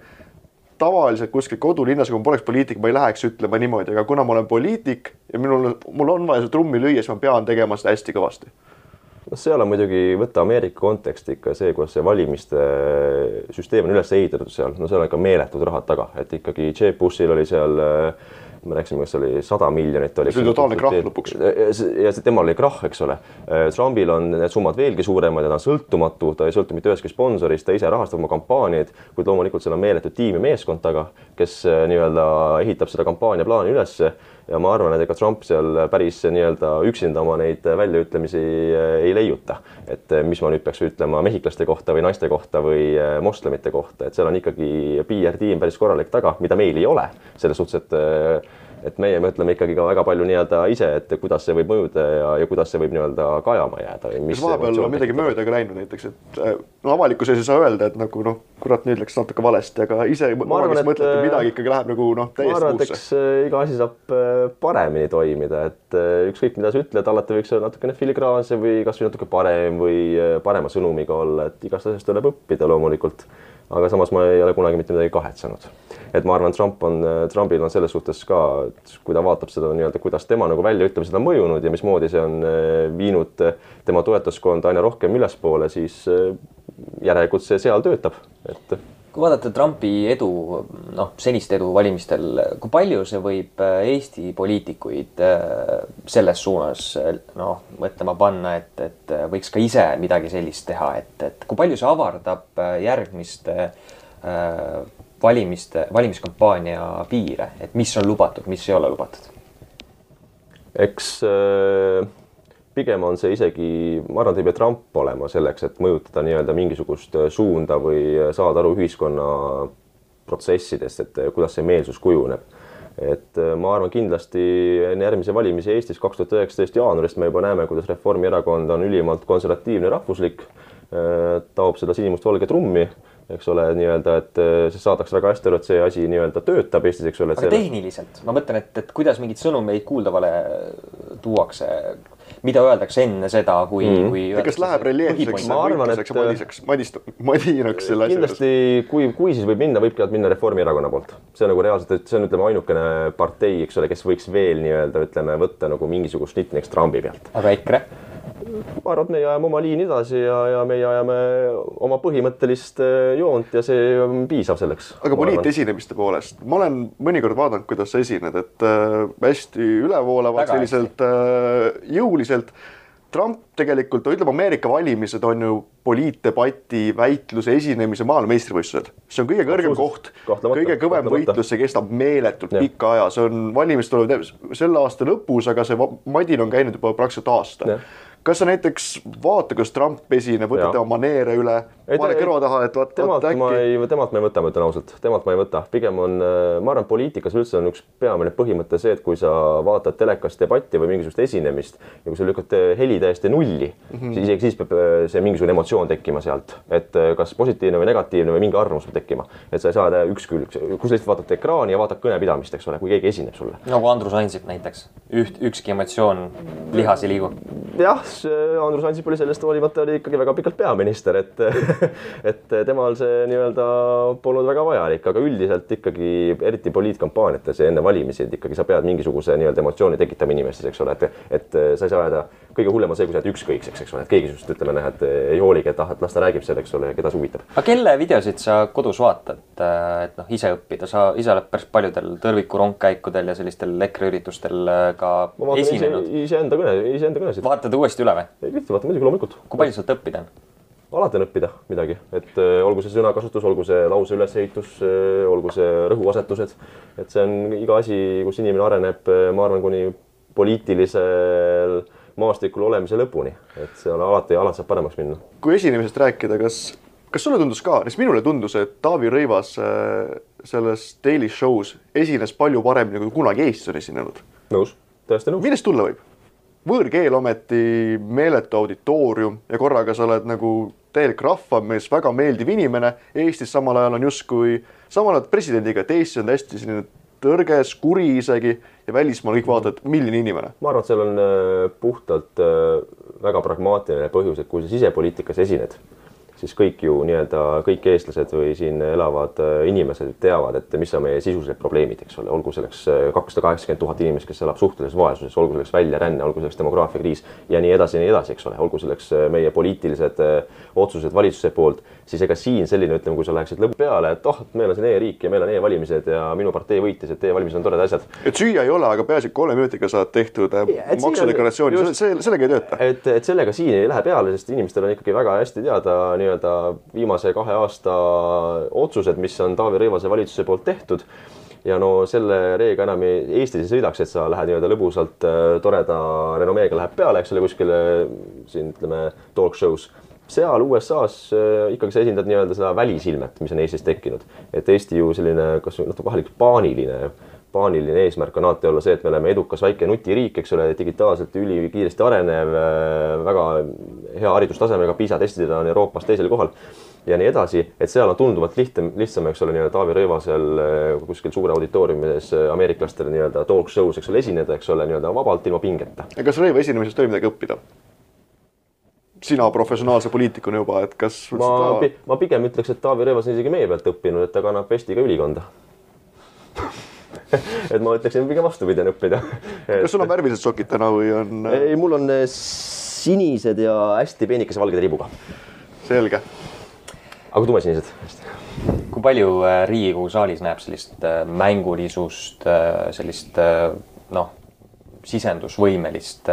tavaliselt kuskil kodulinnas, kui ma poleks poliitik, ma ei läheks ütlema niimoodi, aga kuna ma olen poliitik ja minul, mul on vaja seda trummi lüüa, siis ma pean tegema seda hästi kõvasti. noh, seal on muidugi võtta Ameerika kontekst ikka see, kuidas see valimiste süsteem on üles ehitatud seal, no seal on ikka meeletud rahad taga, et ikkagi Jeb Bushil oli seal me rääkisime, kas oli sada miljonit oli. See oli totaalne krahh lõpuks. ja temal oli krahh, eks ole. Trumpil on need summad veelgi suuremad ja ta on sõltumatu, ta ei sõltu mitte ühestki sponsorist, ta ise rahastab oma kampaaniaid, kuid loomulikult seal on meeletu tiim ja meeskond taga, kes nii-öelda ehitab seda kampaaniaplaani ülesse ja ma arvan, et ega Trump seal päris nii-öelda üksinda oma neid väljaütlemisi eh, ei leiuta. et eh, mis ma nüüd peaks ütlema mehhiklaste kohta või naiste kohta või eh, moslemite kohta, et seal on ikkagi PR-tiim päris korralik taga, mida meil ei ole. selles suhtes, et et meie mõtleme ikkagi ka väga palju nii-öelda ise, et kuidas see võib mõjuda ja, ja kuidas see võib nii-öelda kajama jääda. kas vahepeal on midagi mööda ka läinud näiteks, et äh, no avalikkuse ees ei saa öelda, et nagu noh, kurat, nüüd läks natuke valesti, aga ise arvan, omavahel et, mõtlete, äh, midagi ikkagi läheb nagu noh, ma arvan, täiesti eks puusse. äh, iga asi saab paremini toimida, et ükskõik, mida sa ütled, alati võiks olla natukene filigraanse või kasvõi natuke parem või parema sõnumiga olla, et igast asjast tuleb õppida loomulikult. aga samas ma ei ole kunagi mitte midagi kahetsenud. Et ma arvan, Trump on, Trumpil on selles suhtes ka, et kui ta vaatab seda nii-öelda, kuidas tema nagu väljaütlemised on mõjunud ja mismoodi see on äh, viinud äh, tema toetuskonda aina rohkem ülespoole, siis äh, järelikult see seal töötab, et kui vaadata Trumpi edu, noh, senist edu valimistel, kui palju see võib äh, Eesti poliitikuid äh, selles suunas noh, mõtlema panna, et, et äh, võiks ka ise midagi sellist teha, et, et kui palju see avardab äh, järgmiste äh, valimiste, valimiskampaania piire, et mis on lubatud, mis ei ole lubatud? eks äh, pigem on see isegi, ma arvan, et ei pea Trump olema selleks, et mõjutada nii-öelda mingisugust äh, suunda või saada aru ühiskonna protsessidest, et äh, kuidas see meelsus kujuneb. et äh, ma arvan kindlasti enne järgmisi valimisi Eestis kaks tuhat üheksateist jaanuarist me juba näeme, kuidas Reformierakond on ülimalt konservatiivne rahvuslik, taob seda sinimustvalge trummi, eks ole, nii-öelda, et äh, siis saadakse väga hästi aru, et see asi nii-öelda töötab Eestis, eks ole. aga tehniliselt, ma mõtlen, et, et kuidas mingeid sõnumeid kuuldavale tuuakse, mida öeldakse enne seda, kui mm, -hmm. kui kas läheb reljeefseks Ma arvan, võitluseks ja et- madiseks, madist-, madinaks selle asja juures? kindlasti, kui, kui siis võib minna, võibki minna Reformierakonna poolt. see on nagu reaalselt, et see on, ütleme, ainukene partei, eks ole, kes võiks veel nii-öelda, ütleme, võtta nagu mingisugust nitti näiteks Trumpi pealt. aga EKRE? Ma arvan, et meie ajame oma liini edasi ja, ja meie ajame oma põhimõttelist eh, joont ja see on piisav selleks. aga poliitesinemiste poolest, ma olen mõnikord vaadanud, kuidas sa esined, et äh, hästi ülevoolavalt, selliselt äh, jõuliselt. Trump tegelikult, ütleme Ameerika valimised on ju poliitdebati, väitluse esinemise maailmameistrivõistlused. see on kõige kõrgem koht kõige kõvem võitlus, see kestab meeletult Jah. pikka aja, see on, valimised tulevad selle aasta lõpus, aga see madin on käinud juba praktiliselt aasta. Kas sa näiteks vaata, kuidas Trump esineb, võtad Jaa. tema maneere üle, Ei, pane kõrva taha, et vaat, temalt vaat ma ei, temalt ma ei võta, ma ütlen ausalt, temalt ma ei võta, pigem on, ma arvan, poliitikas üldse on üks peamine põhimõte see, et kui sa vaatad telekas debatti või mingisugust esinemist ja kui sa lükkad heli täiesti nulli mm, -hmm. siis isegi siis peab äh, see mingisugune emotsioon tekkima sealt, et äh, kas positiivne või negatiivne või mingi arvamus peab tekkima, et sa ei saa jääda ükskülg, kui sa lihtsalt vaatad ekraani ja vaatad kõnepidamist, eks ole, kui keegi esineb sulle. nagu Andrus Ansip näiteks, üht, ükski emotsioon, lihas ei liigu. jah, Andrus Ansip oli sellest hoolimata oli ikkagi väga pikalt peaminister, et et temal see nii-öelda polnud väga vajalik, aga üldiselt ikkagi eriti poliitkampaaniates ja enne valimisi, et ikkagi sa pead mingisuguse nii-öelda emotsiooni tekitama inimestes, eks ole, et et sa ei saa jääda, kõige hullem on see, kui sa jääd ükskõikseks, eks ole, et keegi sinust ütleme näe, et ei hooligi, et ah, et las ta räägib seal, eks ole, keda see huvitab. aga kelle videosid sa kodus vaatad, et noh, ise õppida, sa ise oled päris paljudel tõrviku rongkäikudel ja sellistel EKRE üritustel äh, ka esinenud. iseenda kõne, iseenda kõnesid. vaatad uuesti üle või? ei kõike vaatan muidugi loomulikult. kui palju sealt õppida on? alati on õppida midagi, et äh, olgu see sõnakasutus, olgu see lause ülesehitus, olgu see rõhuasetused, et see on iga asi, kus inimene areneb, ma arvan, kuni poliitilisel maastikul olemise lõpuni, et seal alati, alati saab paremaks minna. kui esinemisest rääkida, kas, kas sulle tundus ka, näiteks minule tundus, et Taavi Rõivas äh, selles Daily Show's esines palju paremini kui kunagi Eestis on esinenud. nõus, täiesti nõus. millest tulla võib? Võõrkeel ometi, meeletu auditoorium ja korraga sa oled nagu täielik rahvamees, väga meeldiv inimene, Eestis samal ajal on justkui samal ajal presidendiga, et Eestis on hästi selline tõrges, kuri isegi ja välismaal kõik vaatavad, milline inimene. ma arvan, et seal on äh, puhtalt äh, väga pragmaatiline põhjus, et kui sa sisepoliitikas esined, siis kõik ju nii-öelda kõik eestlased või siin elavad äh, inimesed teavad, et mis on meie sisulised probleemid, eks ole, olgu selleks äh, kakssada kaheksakümmend tuhat inimest, kes elab suhtelises vaesuses, olgu selleks väljaränne, olgu selleks demograafiakriis ja nii edasi ja nii edasi, eks ole, olgu selleks äh, meie poliitilised otsused valitsuse poolt, siis ega siin selline, ütleme, kui sa läheksid lõbu peale, et oh, meil on siin e-riik ja meil on e-valimised ja minu partei võitis, et e-valimised on toredad asjad et süüa ei ole, aga peaasi, et kolme minutiga saad tehtud äh, maksudeklaratsiooni, on see sellega ei tööta. et, et sellega siin ei lähe peale, sest inimestel on ikkagi väga hästi teada nii-öelda viimase kahe aasta otsused, mis on Taavi Rõivase valitsuse poolt tehtud ja no selle reega enam Eestis ei sõidaks, et sa lähed nii-öelda lõbusalt äh, toreda renomeega läheb peale, eks ole, kuskile siin ütleme talk show's. Seal USA-s äh, ikkagi sa esindad nii-öelda seda välisilmet, mis on Eestis tekkinud, et Eesti ju selline, kas natuke vahel paaniline paaniline eesmärk on alati olla see, et me oleme edukas väike nutiriik, eks ole, digitaalselt ülikiiresti arenev, väga hea haridustasemega, PISA testidel on Euroopas teisel kohal ja nii edasi, et seal on tunduvalt lihtsam, lihtsam, eks ole, nii-öelda Taavi Rõivasel eh, kuskil suure auditooriumis ameeriklastele nii-öelda talk show's, eks ole, esineda, eks ole, nii-öelda vabalt ilma pingeta. kas Rõiva esinemisest oli midagi õppida? Sina professionaalse poliitikuna juba, et kas ma seda, ma pigem ütleks, et Taavi Rõivas on isegi meie pealt õppinud, et ta kannab vesti ka ülikonda. et ma ütleksin pigem vastupidi on õppida. kas sul on värvilised sokid täna või on ei, mul on eh, sinised ja hästi peenikese valgede ribuga, selge? aga tumesinised. kui palju äh, Riigikogu saalis näeb sellist äh, mängulisust, sellist noh, sisendusvõimelist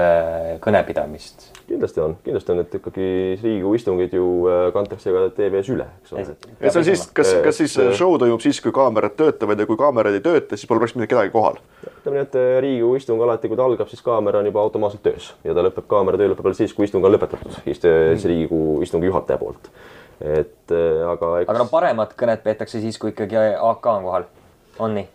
kõnepidamist? Kindlasti on, kindlasti on, et ikkagi Riigikogu istungid ju äh, kantakse ka TV-s üle, eks ole. et see on siis, kas, kas siis äh, show toimub siis, kui kaamerad töötavad ja kui kaamerad ei tööta, siis pole praktiliselt mitte kedagi kohal. ütleme nii, et äh, Riigikogu istung alati, kui ta algab, siis kaamera on juba automaatselt töös ja ta lõpeb, kaamera töö lõpeb alles siis, kui istung on lõpetatud, siis Riigikogu istungi juhataja poolt. et äh, aga eks... aga no paremat kõnet peetakse siis, kui ikkagi AK on kohal, on nii?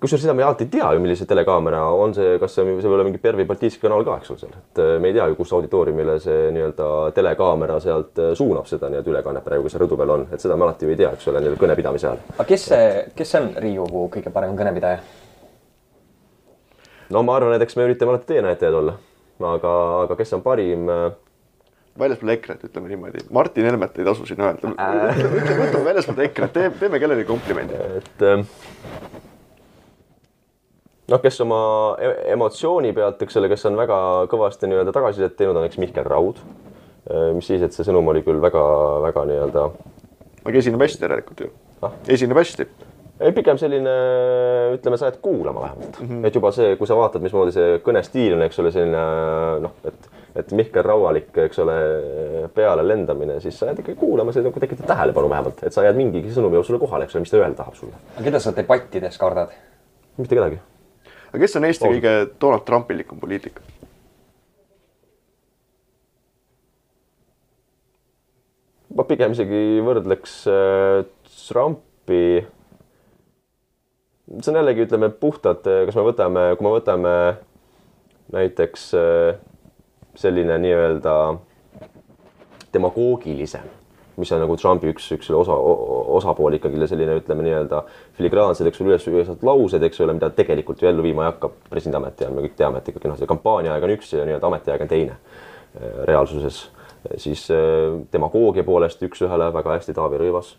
Kusjuures seda me alati ei tea ju, millise telekaamera on see, kas see, see võib olla mingi Pervõi Baltiiski kanal ka, eks ole seal, et äh, me ei tea ju, kus auditooriumile see nii-öelda telekaamera sealt äh, suunab seda nii-öelda ülekannet praegu, kes seal rõdu peal on, et seda me alati ju ei tea, eks ole, nii-öelda kõnepidamise ajal. aga kes see, kes on Riigikogu kõige parem kõnepidaja? no ma arvan, et eks me üritame alati teenäitajad olla, aga, aga kes on parim äh, väljaspool EKRE-t, ütleme niimoodi, Martin Helmet ei tasu siin öelda. ütleme, ütleme väljaspool EKRE-t, teeme, teeme kellelegi komplimendi. et ähm, noh, kes oma e- emotsiooni pealt, eks ole, kes on väga kõvasti nii-öelda tagasisidet teinud, on eks Mihkel Raud. mis siis, et see sõnum oli küll väga-väga nii-öelda aga esineb hästi järelikult ju Ah.. esineb hästi. ei, pigem selline, ütleme, sa jääd kuulama vähemalt mm, -hmm. et juba see, kui sa vaatad, mismoodi see kõnestiil on, eks ole, selline noh, et, et Mihkel Raualik, eks ole, peale lendamine, siis sa jääd ikkagi kuulama, see nagu tekitab tähelepanu vähemalt, et sa jääd mingigi sõnumi sulle kohale, eks ole, mis ta öelda tahab sulle. aga keda sa debattides kardad? mitte kedagi. Aga kes on Eesti On. kõige Donald Trumpilikum poliitik? ma pigem isegi võrdleks äh, Trumpi. see on jällegi, ütleme puhtalt, kas me võtame, kui me võtame näiteks äh, selline nii-öelda demagoogilisem, mis on nagu Trumpi üks, üks selle osa, osapool ikkagi selline, ütleme nii-öelda filigraansed, eks ole, üles ühesed laused, eks ole, mida tegelikult ju ellu viima ei hakka presidendi ametiajal, me kõik teame, et ikkagi noh, see kampaaniaaeg on üks ja nii-öelda ametiaeg on teine äh, reaalsuses siis äh, demagoogia poolest üks-ühele väga hästi Taavi Rõivas.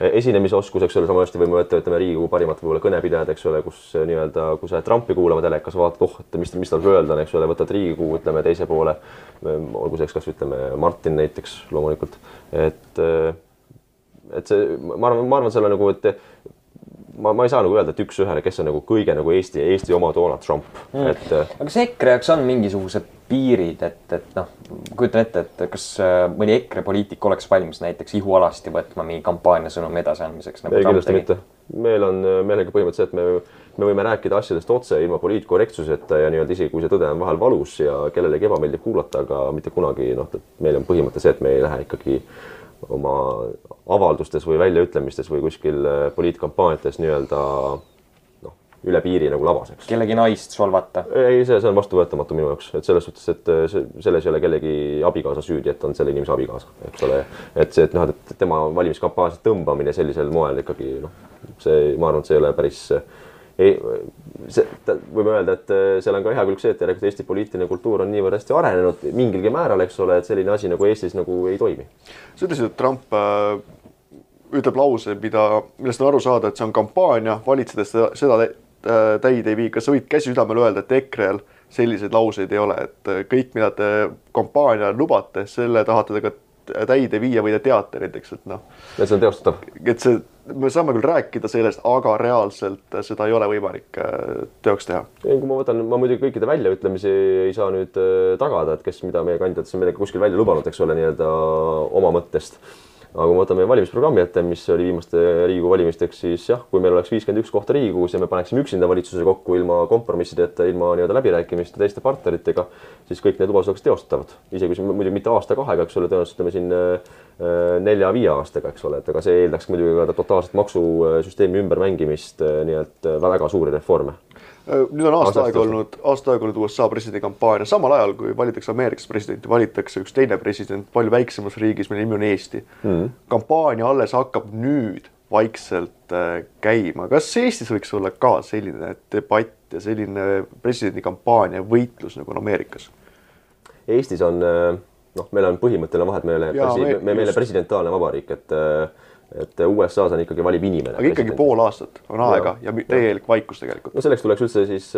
esinemisoskus, eks ole, sama hästi võime võtta, ütleme Riigikogu parimad võib-olla kõnepidajad, eks ole, kus äh, nii-öelda, kui sa jääd Trumpi kuulama telekas, vaatad, oh, et mis, mis tal öelda on, eks ole, võtad Riigikogu, ütleme teise poole. olgu selleks kas ütleme Martin näiteks loomulikult, et, et see, ma arvan, ma arvan, seal on nagu, et ma, ma ei saa nagu öelda, et üks-ühele, kes on nagu kõige nagu Eesti, Eesti oma Donald Trump mm., et aga kas EKRE jaoks on mingisugused piirid, et, et noh, kujutan ette, et kas äh, mõni EKRE poliitik oleks valmis näiteks ihualasti võtma mingi kampaaniasõnumi edasiandmiseks nagu ei, kindlasti mitte. meil on meelega põhimõtteliselt et me, me võime rääkida asjadest otse ilma poliitkorrektsuseta ja nii-öelda isegi kui see tõde on vahel valus ja kellelegi ebameeldib kuulata, aga mitte kunagi noh, meil on põhimõte see, et me ei lähe ikkagi oma avaldustes või väljaütlemistes või kuskil äh, poliitkampaaniates nii-öelda üle piiri nagu labaseks. kellegi naist solvata. ei, see, see on vastuvõetamatu minu jaoks, et selles suhtes, et äh, see, selles ei ole kellegi abikaasa süüdi, et on selle inimese abikaasa, eks ole. et see, et noh, et tema valimiskampaaniat tõmbamine sellisel moel ikkagi noh, see, ma arvan, et see ei ole päris ei, see, võime öelda, et äh, seal on ka hea külg see, et järelikult Eesti poliitiline kultuur on niivõrd hästi arenenud mingilgi määral, eks ole, et selline asi nagu Eestis nagu ei toimi. sa ütlesid, et Trump äh, ütleb lause, mida, millest on aru saada, et see on kampaania, valitsedes seda, seda äh, täide ei vii. kas sa võid käsi südamel öelda, et EKRE-l selliseid lauseid ei ole, et äh, kõik, mida te kampaanial lubate, selle tahate te ka täide viia või te teate näiteks, et noh, et see on teostatav. et see, me saame küll rääkida sellest, aga reaalselt seda ei ole võimalik äh, teoks teha. kui ma võtan, ma muidugi kõikide väljaütlemisi ei saa nüüd äh, tagada, et kes mida meie kandidaat siin midagi kuskil välja lubanud, eks ole, nii-öelda oma mõttest. Aga kui ma võtan meie valimisprogrammi ette, mis oli viimaste Riigikogu valimisteks, siis jah, kui meil oleks viiskümmend üks kohta Riigikogus ja me paneksime üksinda valitsuse kokku ilma kompromissideta, ilma nii-öelda läbirääkimiste teiste partneritega, siis kõik need lubadused oleks teostatavad. isegi kui muidugi mitte aasta-kahega, eks ole, tõenäoliselt ütleme siin äh, nelja-viie aastaga, eks ole, et aga see eeldaks muidugi ka totaalset maksusüsteemi ümbermängimist, nii et äh, väga suuri reforme Äh, nüüd on aasta aega olnud, aasta aega olnud USA presidendikampaania, samal ajal kui valitakse Ameerikas presidenti, valitakse üks teine president palju väiksemas riigis, mille nimi on Eesti mm.. kampaania alles hakkab nüüd vaikselt äh, käima, kas Eestis võiks olla ka selline debatt ja selline presidendikampaania võitlus nagu on Ameerikas? Eestis on noh, meil on põhimõtteline vahe, et me ei ole me- me, ei ole presidentaalne vabariik, et et USA-s on ikkagi valib inimene. aga ikkagi pool aastat on aega ja mi- täielik vaikus tegelikult. no selleks tuleks üldse siis,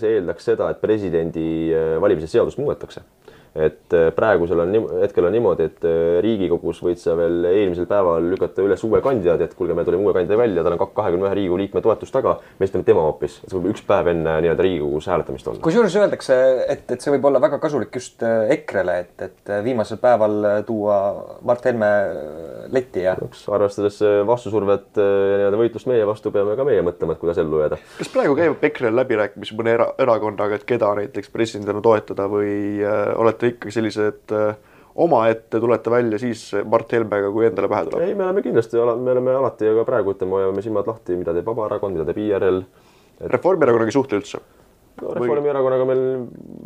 see eeldaks seda, et presidendi äh, valimise seadust muudetakse. Et äh, praegusel on, hetkel on niimoodi, et äh, Riigikogus võid sa veel eelmisel päeval lükata üles uue kandidaadi, et kuulge, me tulime uue kandidaadi välja, tal on kahekümne ühe Riigikogu liikme toetus taga, me esitame tema hoopis, see võib üks päev enne nii-öelda Riigikogus hääletamist olla. kusjuures öeldakse, et, et see võib olla väga kasulik just äh, EKRE-le, et, et viimasel päeval tuua Mart Helme letti ja arvestades vastusurvet ja nii-öelda võitlust meie vastu, peame ka meie mõtlema, et kuidas ellu jääda. kas praegu käib EKRE-l läbirääkimisi mõne era erakonnaga, et keda näiteks presidendina toetada või äh, olete ikkagi sellised äh, omaette tulete välja siis Mart Helmega, kui endale pähe tuleb? ei, me oleme kindlasti, me oleme alati ja ka praegu ütleme, hoiame silmad lahti, mida teeb Vabaerakond, mida teeb IRL. Reformierakonnaga ei suhtle üldse? no Reformierakonnaga meil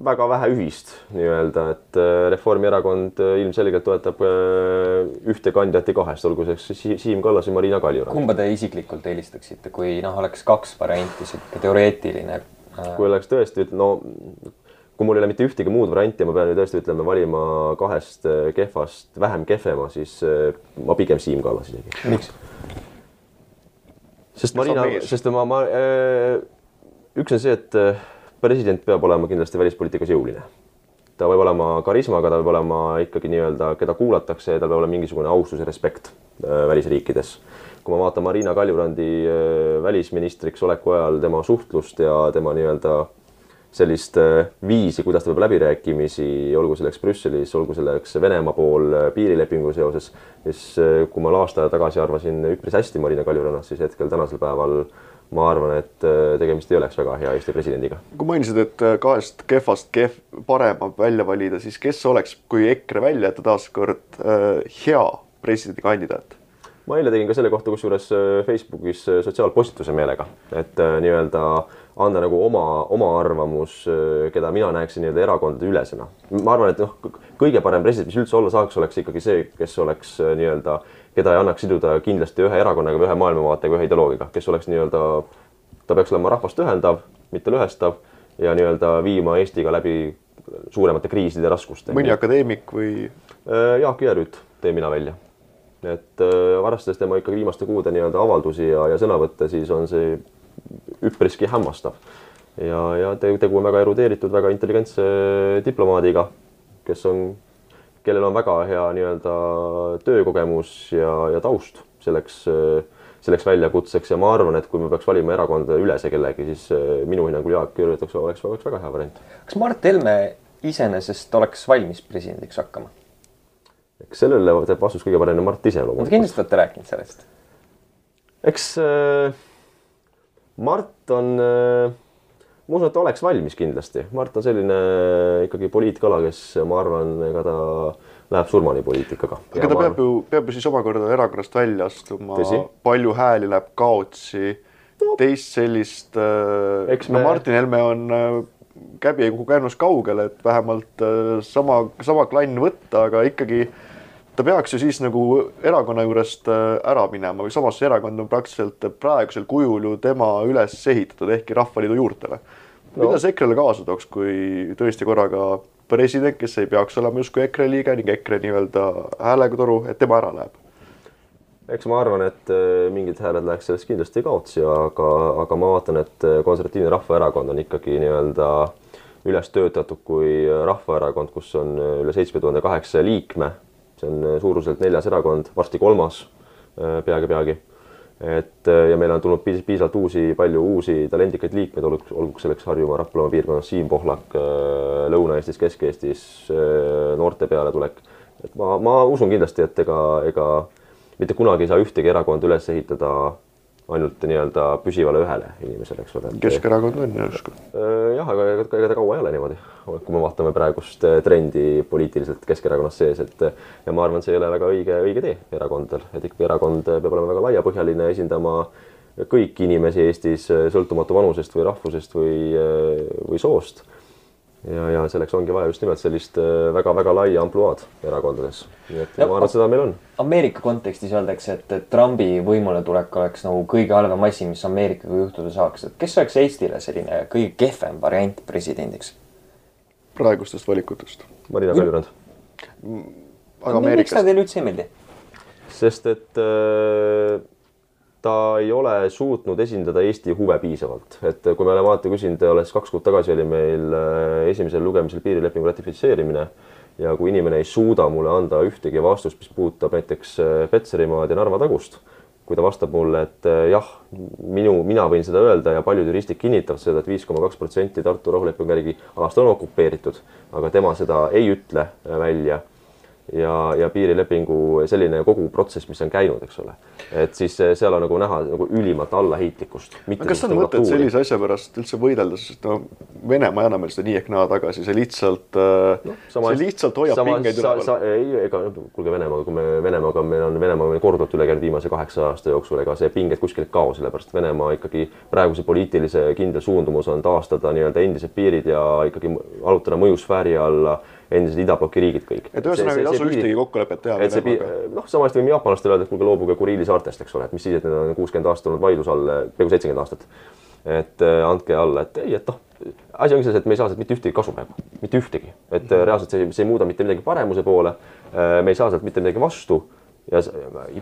väga vähe ühist nii-öelda, et äh, Reformierakond äh, ilmselgelt toetab ühte kandidaati kahest, olgu see Siim Kallas või Marina Kaljurand. kumba te isiklikult eelistaksite, kui noh, oleks kaks varianti, sihuke teoreetiline kui oleks tõesti, no kui mul ei ole mitte ühtegi muud varianti ja ma pean nüüd tõesti ütlema, valima kahest äh, kehvast vähem kehvema, siis äh, ma pigem Siim Kallas isegi. miks? sest Marina, sest ma, ma, üks on see, et äh, president peab olema kindlasti välispoliitikas jõuline. ta peab olema karismaga, ta peab olema ikkagi nii-öelda, keda kuulatakse tal peab olema mingisugune austus ja respekt äh, välisriikides. kui ma vaatan Marina Kaljurandi äh, välisministriks oleku ajal tema suhtlust ja tema nii-öelda sellist äh, viisi, kuidas ta peab läbirääkimisi, olgu selleks Brüsselis, olgu selleks Venemaa pool äh, piirilepingu seoses, siis äh, kui ma aasta tagasi arvasin üpris hästi Marina Kaljurannast, siis hetkel tänasel päeval ma arvan, et tegemist ei oleks väga hea Eesti presidendiga. kui mainisid, et kahest kehvast kehv, parema välja valida, siis kes oleks, kui EKRE välja jätta taaskord hea presidendikandidaat? Ma eile tegin ka selle kohta kusjuures äh, Facebookis äh, sotsiaalpostituse meelega, et äh, nii-öelda anda nagu oma, oma arvamus, keda mina näeksin nii-öelda erakondade ülesena. ma arvan, et noh, kõige parem president, mis üldse olla saaks, oleks ikkagi see, kes oleks nii-öelda, keda ei annaks siduda kindlasti ühe erakonnaga või ühe maailmavaatega, ühe ideoloogiga, kes oleks nii-öelda, ta peaks olema rahvast ühendav, mitte lõhestav ja nii-öelda viima Eestiga läbi suuremate kriiside raskuste. mõni akadeemik või? Jaak Jõerüüt tõin mina välja. Et äh, arvestades tema ikkagi viimaste kuude nii-öelda avaldusi ja, ja sõnavõtte, siis on see üpriski hämmastav. ja, ja te- tegu on väga erudeeritud, väga intelligentse diplomaadiga, kes on, kellel on väga hea nii-öelda töökogemus ja, ja taust selleks, selleks väljakutseks ja ma arvan, et kui me peaks valima erakonda ülese kellegi, siis äh, minu hinnangul Jaak Jõerüüt oleks, oleks, oleks väga hea variant. kas Mart Helme iseenesest oleks valmis presidendiks hakkama? Eks sellele teeb vastust kõige paremini Mart ise Te loomulikult. kindlasti olete rääkinud sellest. eks äh, Mart on äh,, ma usun, et ta oleks valmis kindlasti. Mart on selline äh, ikkagi poliitkala, kes ma arvan, ega ta läheb surmani poliitikaga. aga ta peab ju, peab ju siis omakorda erakonnast välja astuma palju hääli läheb kaotsi teist sellist äh,, Eks no me- Martin Helme on äh, käbi ei kuku käänus kaugele, et vähemalt äh, sama, sama klann võtta, aga ikkagi ta peaks ju siis nagu erakonna juurest äh, ära minema või samas see erakond on praktiliselt praegusel kujul ju tema üles ehitatud ehkki Rahvaliidu juurtele no.. mida see EKRE-le kaasa tooks, kui tõesti korraga president, kes ei peaks olema justkui EKRE liige ning EKRE nii-öelda hääletoru, et tema ära läheb? eks ma arvan, et äh, mingid hääled läheks sellest kindlasti kaotsi, aga, aga ma vaatan, et äh, Konservatiivne Rahvaerakond on ikkagi nii-öelda üles töötatud kui rahvaerakond, kus on üle seitsme tuhande kaheksasaja liikme. See on äh, suuruselt neljas erakond, varsti kolmas äh, peagi-peagi. et äh, ja meil on tulnud piis- piisavalt uusi, palju uusi talendikaid liikmeid, olgu, olgu selleks Harjumaa, Raplamaa piirkonnas Siim Pohlak, Lõuna-Eestis, Kesk-Eestis äh, noorte pealetulek. et ma, ma usun kindlasti, et ega, ega mitte kunagi ei saa ühtegi erakonda üles ehitada ainult nii-öelda püsivale ühele inimesele, eks ole. Keskerakond on ju justkui. jah, aga ega, ega ta kaua ei ole niimoodi, kui me vaatame praegust eh, trendi poliitiliselt Keskerakonnas sees, et ja ma arvan, see ei ole väga õige, õige tee erakondadel, et ikkagi erakond peab olema väga laiapõhjaline, esindama kõiki inimesi Eestis, sõltumatu vanusest või rahvusest või, või soost. ja, ja selleks ongi vaja just nimelt sellist väga-väga laia ampluaad erakondades. nii et Ja- ma arvan, et seda meil on Ameerika kontekstis öeldakse, et, et Trumpi võimuletulek oleks nagu kõige halvem asi, mis Ameerikaga juhtuda saaks, et kes oleks Eestile selline kõige kehvem variant presidendiks? praegustest valikutest. Marina Kaljurand. aga miks Ameerikas ta teile üldse ei meeldi? sest et äh, ta ei ole suutnud esindada Eesti huve piisavalt, et kui me oleme alati küsinud, alles kaks kuud tagasi oli meil äh, esimesel lugemisel piirilepingu ratifitseerimine ja kui inimene ei suuda mulle anda ühtegi vastust, mis puudutab näiteks äh, Petserimaad ja Narva tagust, kui ta vastab mulle, et äh, jah, minu, mina võin seda öelda ja paljud juristid kinnitavad seda et, et viis koma kaks protsenti Tartu rahulepingu järgi alast on okupeeritud, aga tema seda ei ütle välja ja, ja piirilepingu selline kogu protsess, mis on käinud, eks ole, et siis seal on nagu näha nagu ülimalt allaheitlikkust. kas on mõtet sellise asja pärast üldse võidelda, sest no Venemaa ei anna meile seda nii ehk naa tagasi, see lihtsalt no,, see lihtsalt hoiab pingeid üleval. ei, ega kuulge Venemaaga, kui me Venemaaga, meil on Venemaa korduvalt üle käinud viimase kaheksa aasta jooksul, ega see pinged kuskil ei kao, sellepärast Venemaa ikkagi praeguse poliitilise kindel suundumus on taastada nii-öelda endised piirid ja ikkagi arutada mõjusfääri alla endised idabloki riigid kõik. et ühesõnaga ei tasu ühtegi kokkulepet teha et see pi- Venemaaga. noh, sama hästi võime jaapanlastele öelda, et kuulge, loobuge Kuriili saartest, eks ole, et mis siis, et need on kuuskümmend aastat olnud vaidluse all, peaaegu seitsekümmend aastat. et äh, andke alla, et ei, et noh, asi ongi selles, et me ei saa sealt mitte ühtegi kasu praegu, mitte ühtegi, et äh, reaalselt see, see ei muuda mitte midagi paremuse poole. me ei saa sealt mitte midagi vastu ja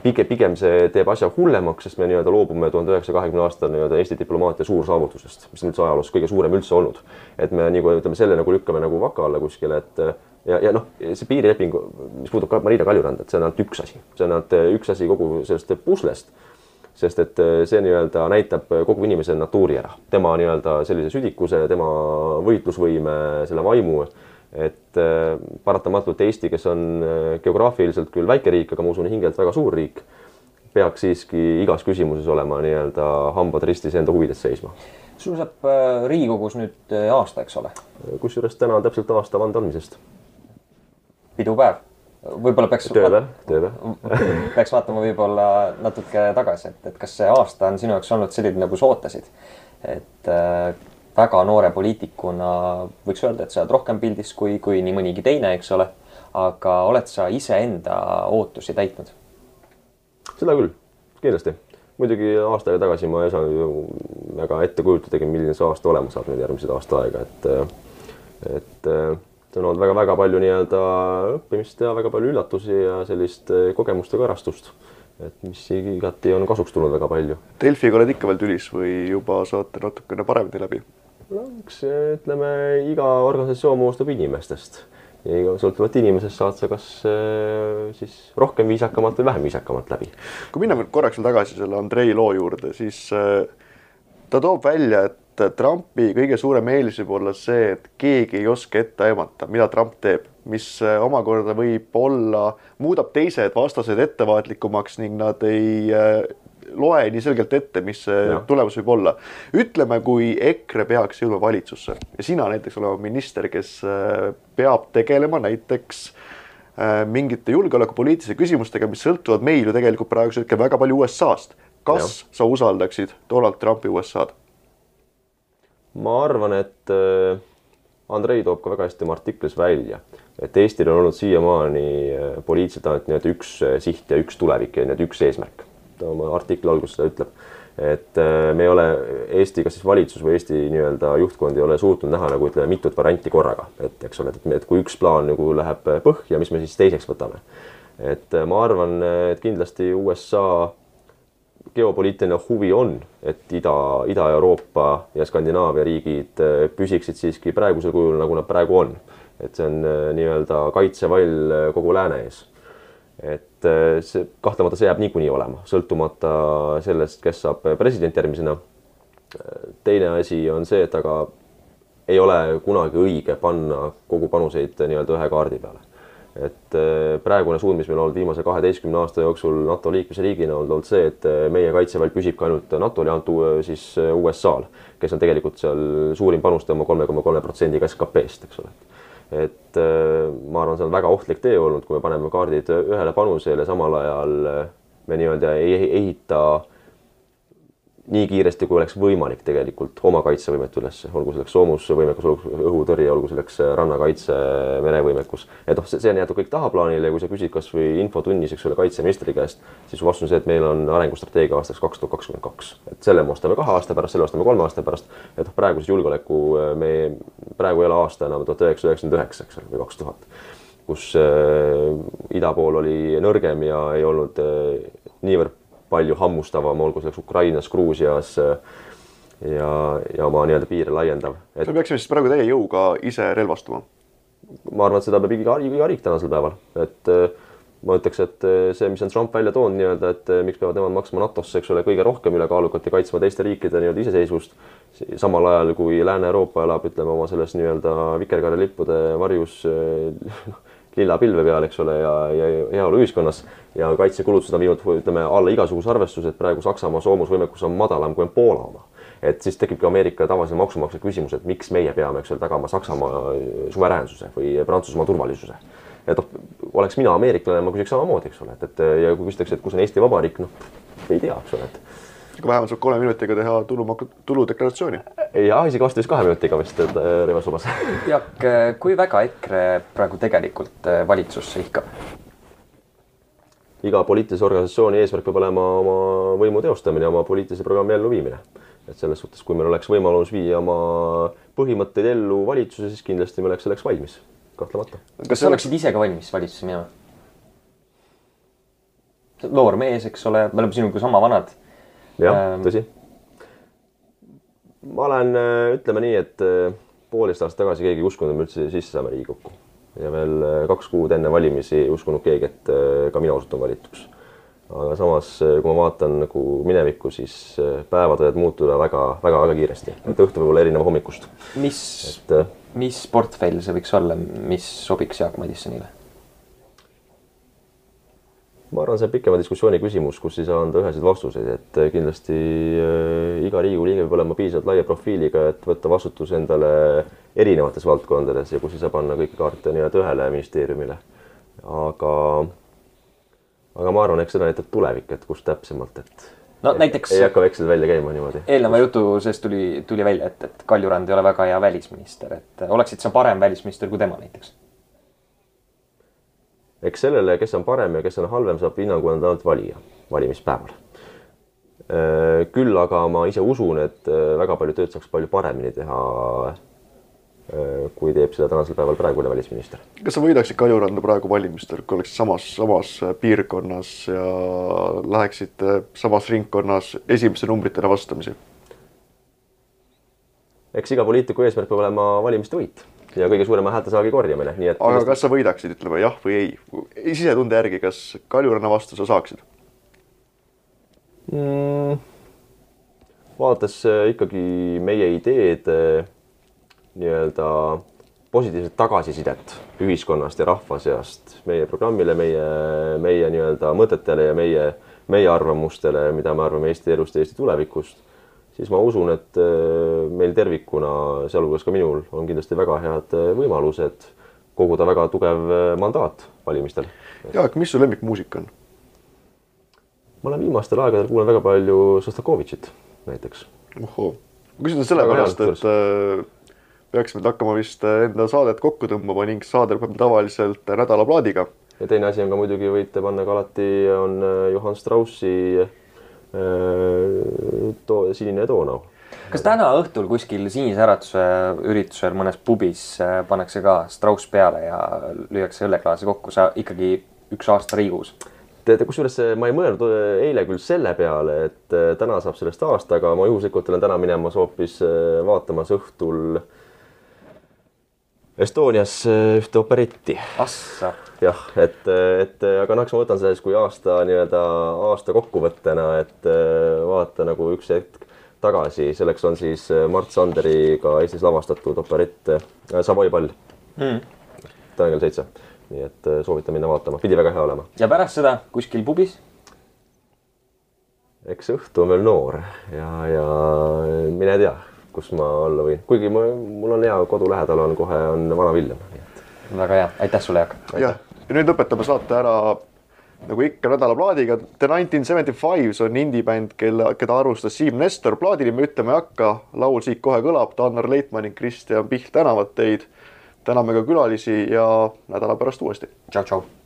pigem, pigem see teeb asja hullemaks, sest me nii-öelda loobume tuhande üheksasaja kahekümne aastal nii-öelda Eesti diplomaatia suursaavutusest, mis on üldse ajaloos kõige suurem üldse olnud. et me nagu ütleme selle nagu lükkame nagu vaka alla kuskile, et ja, ja noh, see piirileping, mis puudutab Marina Kaljuranda, et see on ainult üks asi, see on ainult üks asi kogu sellest puslest sest et see nii-öelda näitab kogu inimese natuuri ära, tema nii-öelda sellise südikuse, tema võitlusvõime, selle vaimu. Et äh, paratamatult Eesti, kes on äh, geograafiliselt küll väike riik, aga ma usun hingelt väga suur riik, peaks siiski igas küsimuses olema nii-öelda hambad ristis enda huvides seisma. sul saab äh, Riigikogus nüüd aasta, eks ole, kusjuures täna on täpselt aasta vande andmisest. pidupäev. võib-olla peaks, tööpäev, tööpäev. peaks vaatama võib-olla natuke tagasi, et, et kas see aasta on sinu jaoks olnud selline, nagu sa ootasid. et äh, väga noore poliitikuna võiks öelda, et sa oled rohkem pildis kui, kui nii mõnigi teine, eks ole. aga oled sa iseenda ootusi täitnud? seda küll, kindlasti. muidugi aasta aega tagasi ma ei osanud ju väga ette kujutadagi, milline see aasta olema saab nüüd järgmised aasta aega, et et see on olnud väga-väga palju nii-öelda õppimist ja väga palju üllatusi ja sellist kogemuste karastust, et mis igati on kasuks tulnud väga palju. Delfiga oled ikka veel tülis või juba saate natukene paremini läbi? No eks ütleme, iga organisatsioon moodustub inimestest. Ja iga- sõltuvalt inimesest saad sa kas eh, siis rohkem viisakamalt või vähem viisakamalt läbi. Kui minna veel korraks veel tagasi selle Andrei loo juurde, siis äh, ta toob välja, et Trumpi kõige suurem eelis võib olla see, et keegi ei oska ette aimata, mida Trump teeb, mis äh, omakorda võib olla, muudab teised vastased ettevaatlikumaks ning nad ei loe nii selgelt ette, mis Jah. tulemus võib olla. ütleme, kui EKRE peaks jõudma valitsusse ja sina näiteks olema minister, kes äh, peab tegelema näiteks äh, mingite julgeolekupoliitiliste küsimustega, mis sõltuvad meil ju tegelikult praegusel hetkel väga palju USA-st. kas sa usaldaksid Donald Trumpi USA-d? ma arvan, et äh, Andrei toob ka väga hästi oma artiklis välja, et Eestil on olnud siiamaani poliitiliselt ainult nii-öelda üks siht ja üks tulevik ja nii-öelda üks eesmärk. Oma artikli alguses seda ütleb, et äh, me ei ole Eesti, kas siis valitsus või Eesti nii-öelda juhtkond ei ole suutnud näha nagu ütleme, mitut varianti korraga, et eks ole, et, et kui üks plaan nagu läheb põhja, mis me siis teiseks võtame. et äh, ma arvan, et kindlasti USA geopoliitiline huvi on, et Ida, Ida-Euroopa ja Skandinaavia riigid äh, püsiksid siiski praegusel kujul, nagu nad praegu on. et see on nii-öelda kaitsevall kogu lääne ees. et äh, see kahtlemata see jääb niikuinii olema, sõltumata sellest, kes saab president järgmisena. teine asi on see, et aga ei ole kunagi õige panna kogu panuseid nii-öelda ühe kaardi peale et äh, praegune suund, mis meil on olnud viimase kaheteistkümne aasta jooksul NATO liikmesriigina on olnud see, et äh, meie kaitseväel püsibki ainult NATO-le antud äh, siis USA-l, kes on tegelikult seal suurim panustaja oma kolme koma kolme protsendiga SKP-st, eks ole. Et äh, ma arvan, see on väga ohtlik tee olnud, kui me paneme kaardid ühele panusele, samal ajal äh, me nii-öelda ei ei ehita nii kiiresti, kui oleks võimalik tegelikult oma kaitsevõimet üles, olgu selleks soomusvõimekus, olgu õhutõrje, olgu selleks rannakaitse, merevõimekus. et noh, see on jäetud kõik tahaplaanile ja kui sa küsid kasvõi infotunnis, eks ole, kaitseministri käest, siis vastus on see, et meil on arengustrateegia aastaks kaks tuhat kakskümmend kaks. et selle me ostame kahe aasta pärast, selle ostame kolme aasta pärast. et noh, praeguses julgeoleku me praegu ei ole aasta enam tuhat üheksasada üheksakümmend üheksa, eks ole, või kaks tuhat kus äh, ida pool oli nõrgem ja ei olnud äh, niivõrd palju hammustavam, olgu selleks Ukrainas, Gruusias äh, ja, ja oma nii-öelda piire laiendav. et me peaksime siis praegu täie jõuga ise relvastuma. ma arvan, et seda peab iga, iga riik tänasel päeval, et äh, ma ütleks, et äh, see, mis on Trump välja toonud nii-öelda, et miks peavad nemad maksma NATO-sse, eks ole, kõige rohkem ülekaalukalt ja kaitsma teiste riikide nii-öelda iseseisvust. samal ajal kui Lääne-Euroopa elab, ütleme oma selles nii-öelda vikerkaarelippude varjus äh, lilla pilve peal, eks ole, ja, ja heaoluühiskonnas ja kaitsekulutused on viinud, ütleme alla igasuguse arvestuse, et praegu Saksamaa soomusvõimekus on madalam kui on Poola oma et siis tekibki Ameerika tavalisel maksumaksjal küsimus, et miks meie peame, eks ole, tagama Saksamaa suveräänsuse või Prantsusmaa turvalisuse. et noh, oleks mina ameeriklane, ma küsiks samamoodi, eks ole, et, et ja kui küsitakse, et kus on Eesti Vabariik, noh ei tea, eks ole, et aga vähemalt saab kolme minutiga teha tulumaksu, tuludeklaratsiooni. ja isegi vast vist kahe minutiga vist et, äh, Rõivas lubas. Jaak, kui väga EKRE praegu tegelikult äh, valitsusse ihkab? iga poliitilise organisatsiooni eesmärk peab olema oma võimu teostamine, oma poliitilise programmi elluviimine. et selles suhtes, kui meil oleks võimalus viia oma põhimõtteid ellu valitsuses, siis kindlasti me oleks selleks valmis, kahtlemata. kas sa oleksid ise ka valmis valitsusse minema? noor mees, eks ole, me oleme sinuga sama vanad. Jah Ähm., tõsi. ma olen, ütleme nii, et äh, poolteist aastat tagasi keegi ei uskunud, et me üldse sisse saame Riigikokku ja veel äh, kaks kuud enne valimisi ei uskunud keegi, et äh, ka mina osutun valituks. aga samas, kui ma vaatan nagu minevikku, siis äh, päevad võivad muutuda väga-väga-väga kiiresti, et õhtu võib olla erinev hommikust, mis, äh, mis portfell see võiks olla, mis sobiks Jaak Madissonile? Ma arvan, see on pikema diskussiooni küsimus, kus ei saa anda üheseid vastuseid, et kindlasti äh, iga Riigikogu liige peab olema piisavalt laia profiiliga, et võtta vastutus endale erinevates valdkondades ja kus ei saa panna kõiki kaarte nii-öelda ühele ministeeriumile. aga, aga ma arvan, eks seda näitab tulevik, et kus täpsemalt, et no näiteks ei hakka veksleid välja käima niimoodi. eelneva jutu seest tuli, tuli välja, et, et Kaljurand ei ole väga hea välisminister, et oleksid sa parem välisminister kui tema näiteks? Eks sellele, kes on parem ja kes on halvem, saab hinnangu anda ainult valija valimispäeval. küll aga ma ise usun, et äh, väga palju tööd saaks palju paremini teha, kui teeb seda tänasel päeval praegune välisminister. kas sa võidaksid Kaljuranda praegu valimistel, kui oleksid samas, samas piirkonnas ja läheksid samas ringkonnas esimeste numbritena vastamisi? eks iga poliitiku eesmärk peab olema valimiste võit ja kõige suurema häältesaagi korjamine, nii et aga kas sa võidaksid, ütleme jah või ei? sisetunde järgi, kas Kaljuranna vastu sa saaksid? mm, vaadates äh, ikkagi meie ideed nii-öelda positiivset tagasisidet ühiskonnast ja rahva seast meie programmile, meie, meie nii-öelda mõtetele ja meie, meie arvamustele, mida me arvame Eesti elust ja Eesti tulevikust, siis ma usun, et äh, meil tervikuna, sealhulgas ka minul, on kindlasti väga head äh, võimalused koguda väga tugev äh, mandaat valimistel. Jaak, mis su lemmikmuusika on? ma olen viimastel aegadel kuulanud väga palju Šostakovitšit näiteks. ohoo, ma küsin sellepärast, et äh, peaksime hakkama vist enda saadet kokku tõmbama ning saade lõpeb tavaliselt nädalaplaadiga. ja teine asi on ka muidugi võite panna ka alati on Johann Straussi äh, to, Sinine Donau. kas täna õhtul kuskil Sinise Äratuse üritusel mõnes pubis äh, pannakse ka Strauss peale ja lüüakse õlleklaasi kokku, sa ikkagi üks aasta Riigus? teate, kusjuures ma ei mõelnud äh, eile küll selle peale, et äh, täna saab sellest aasta, aga ma juhuslikult olen täna minemas hoopis äh, vaatamas õhtul Estonias äh, ühte operetti. Assa. jah, et, et aga noh, eks ma võtan seda siis kui aasta nii-öelda aasta kokkuvõttena, et äh, vaata nagu üks hetk tagasi, selleks on siis äh, Mart Sanderiga Eestis lavastatud operett Savoy pall Mm. täna kell seitse. nii et soovitan minna vaatama, pidi väga hea olema. ja pärast seda kuskil pubis? eks õhtu on veel noor ja, ja mine tea, kus ma olla võin, kuigi ma, mul on hea kodu lähedal on kohe on Vana-Villem, väga hea, aitäh sulle, Jaak. jah, ja nüüd lõpetame saate ära nagu ikka nädalaplaadiga. The Nineteen Seventy Fives on indie-bänd, kelle, keda arvustas Siim Nestor. plaadinimi ütlema ei hakka, laul siit kohe kõlab, Tannar Leitmann ning Kristjan Piht tänavad teid. täname ka külalisi ja nädala pärast uuesti. tšau-tšau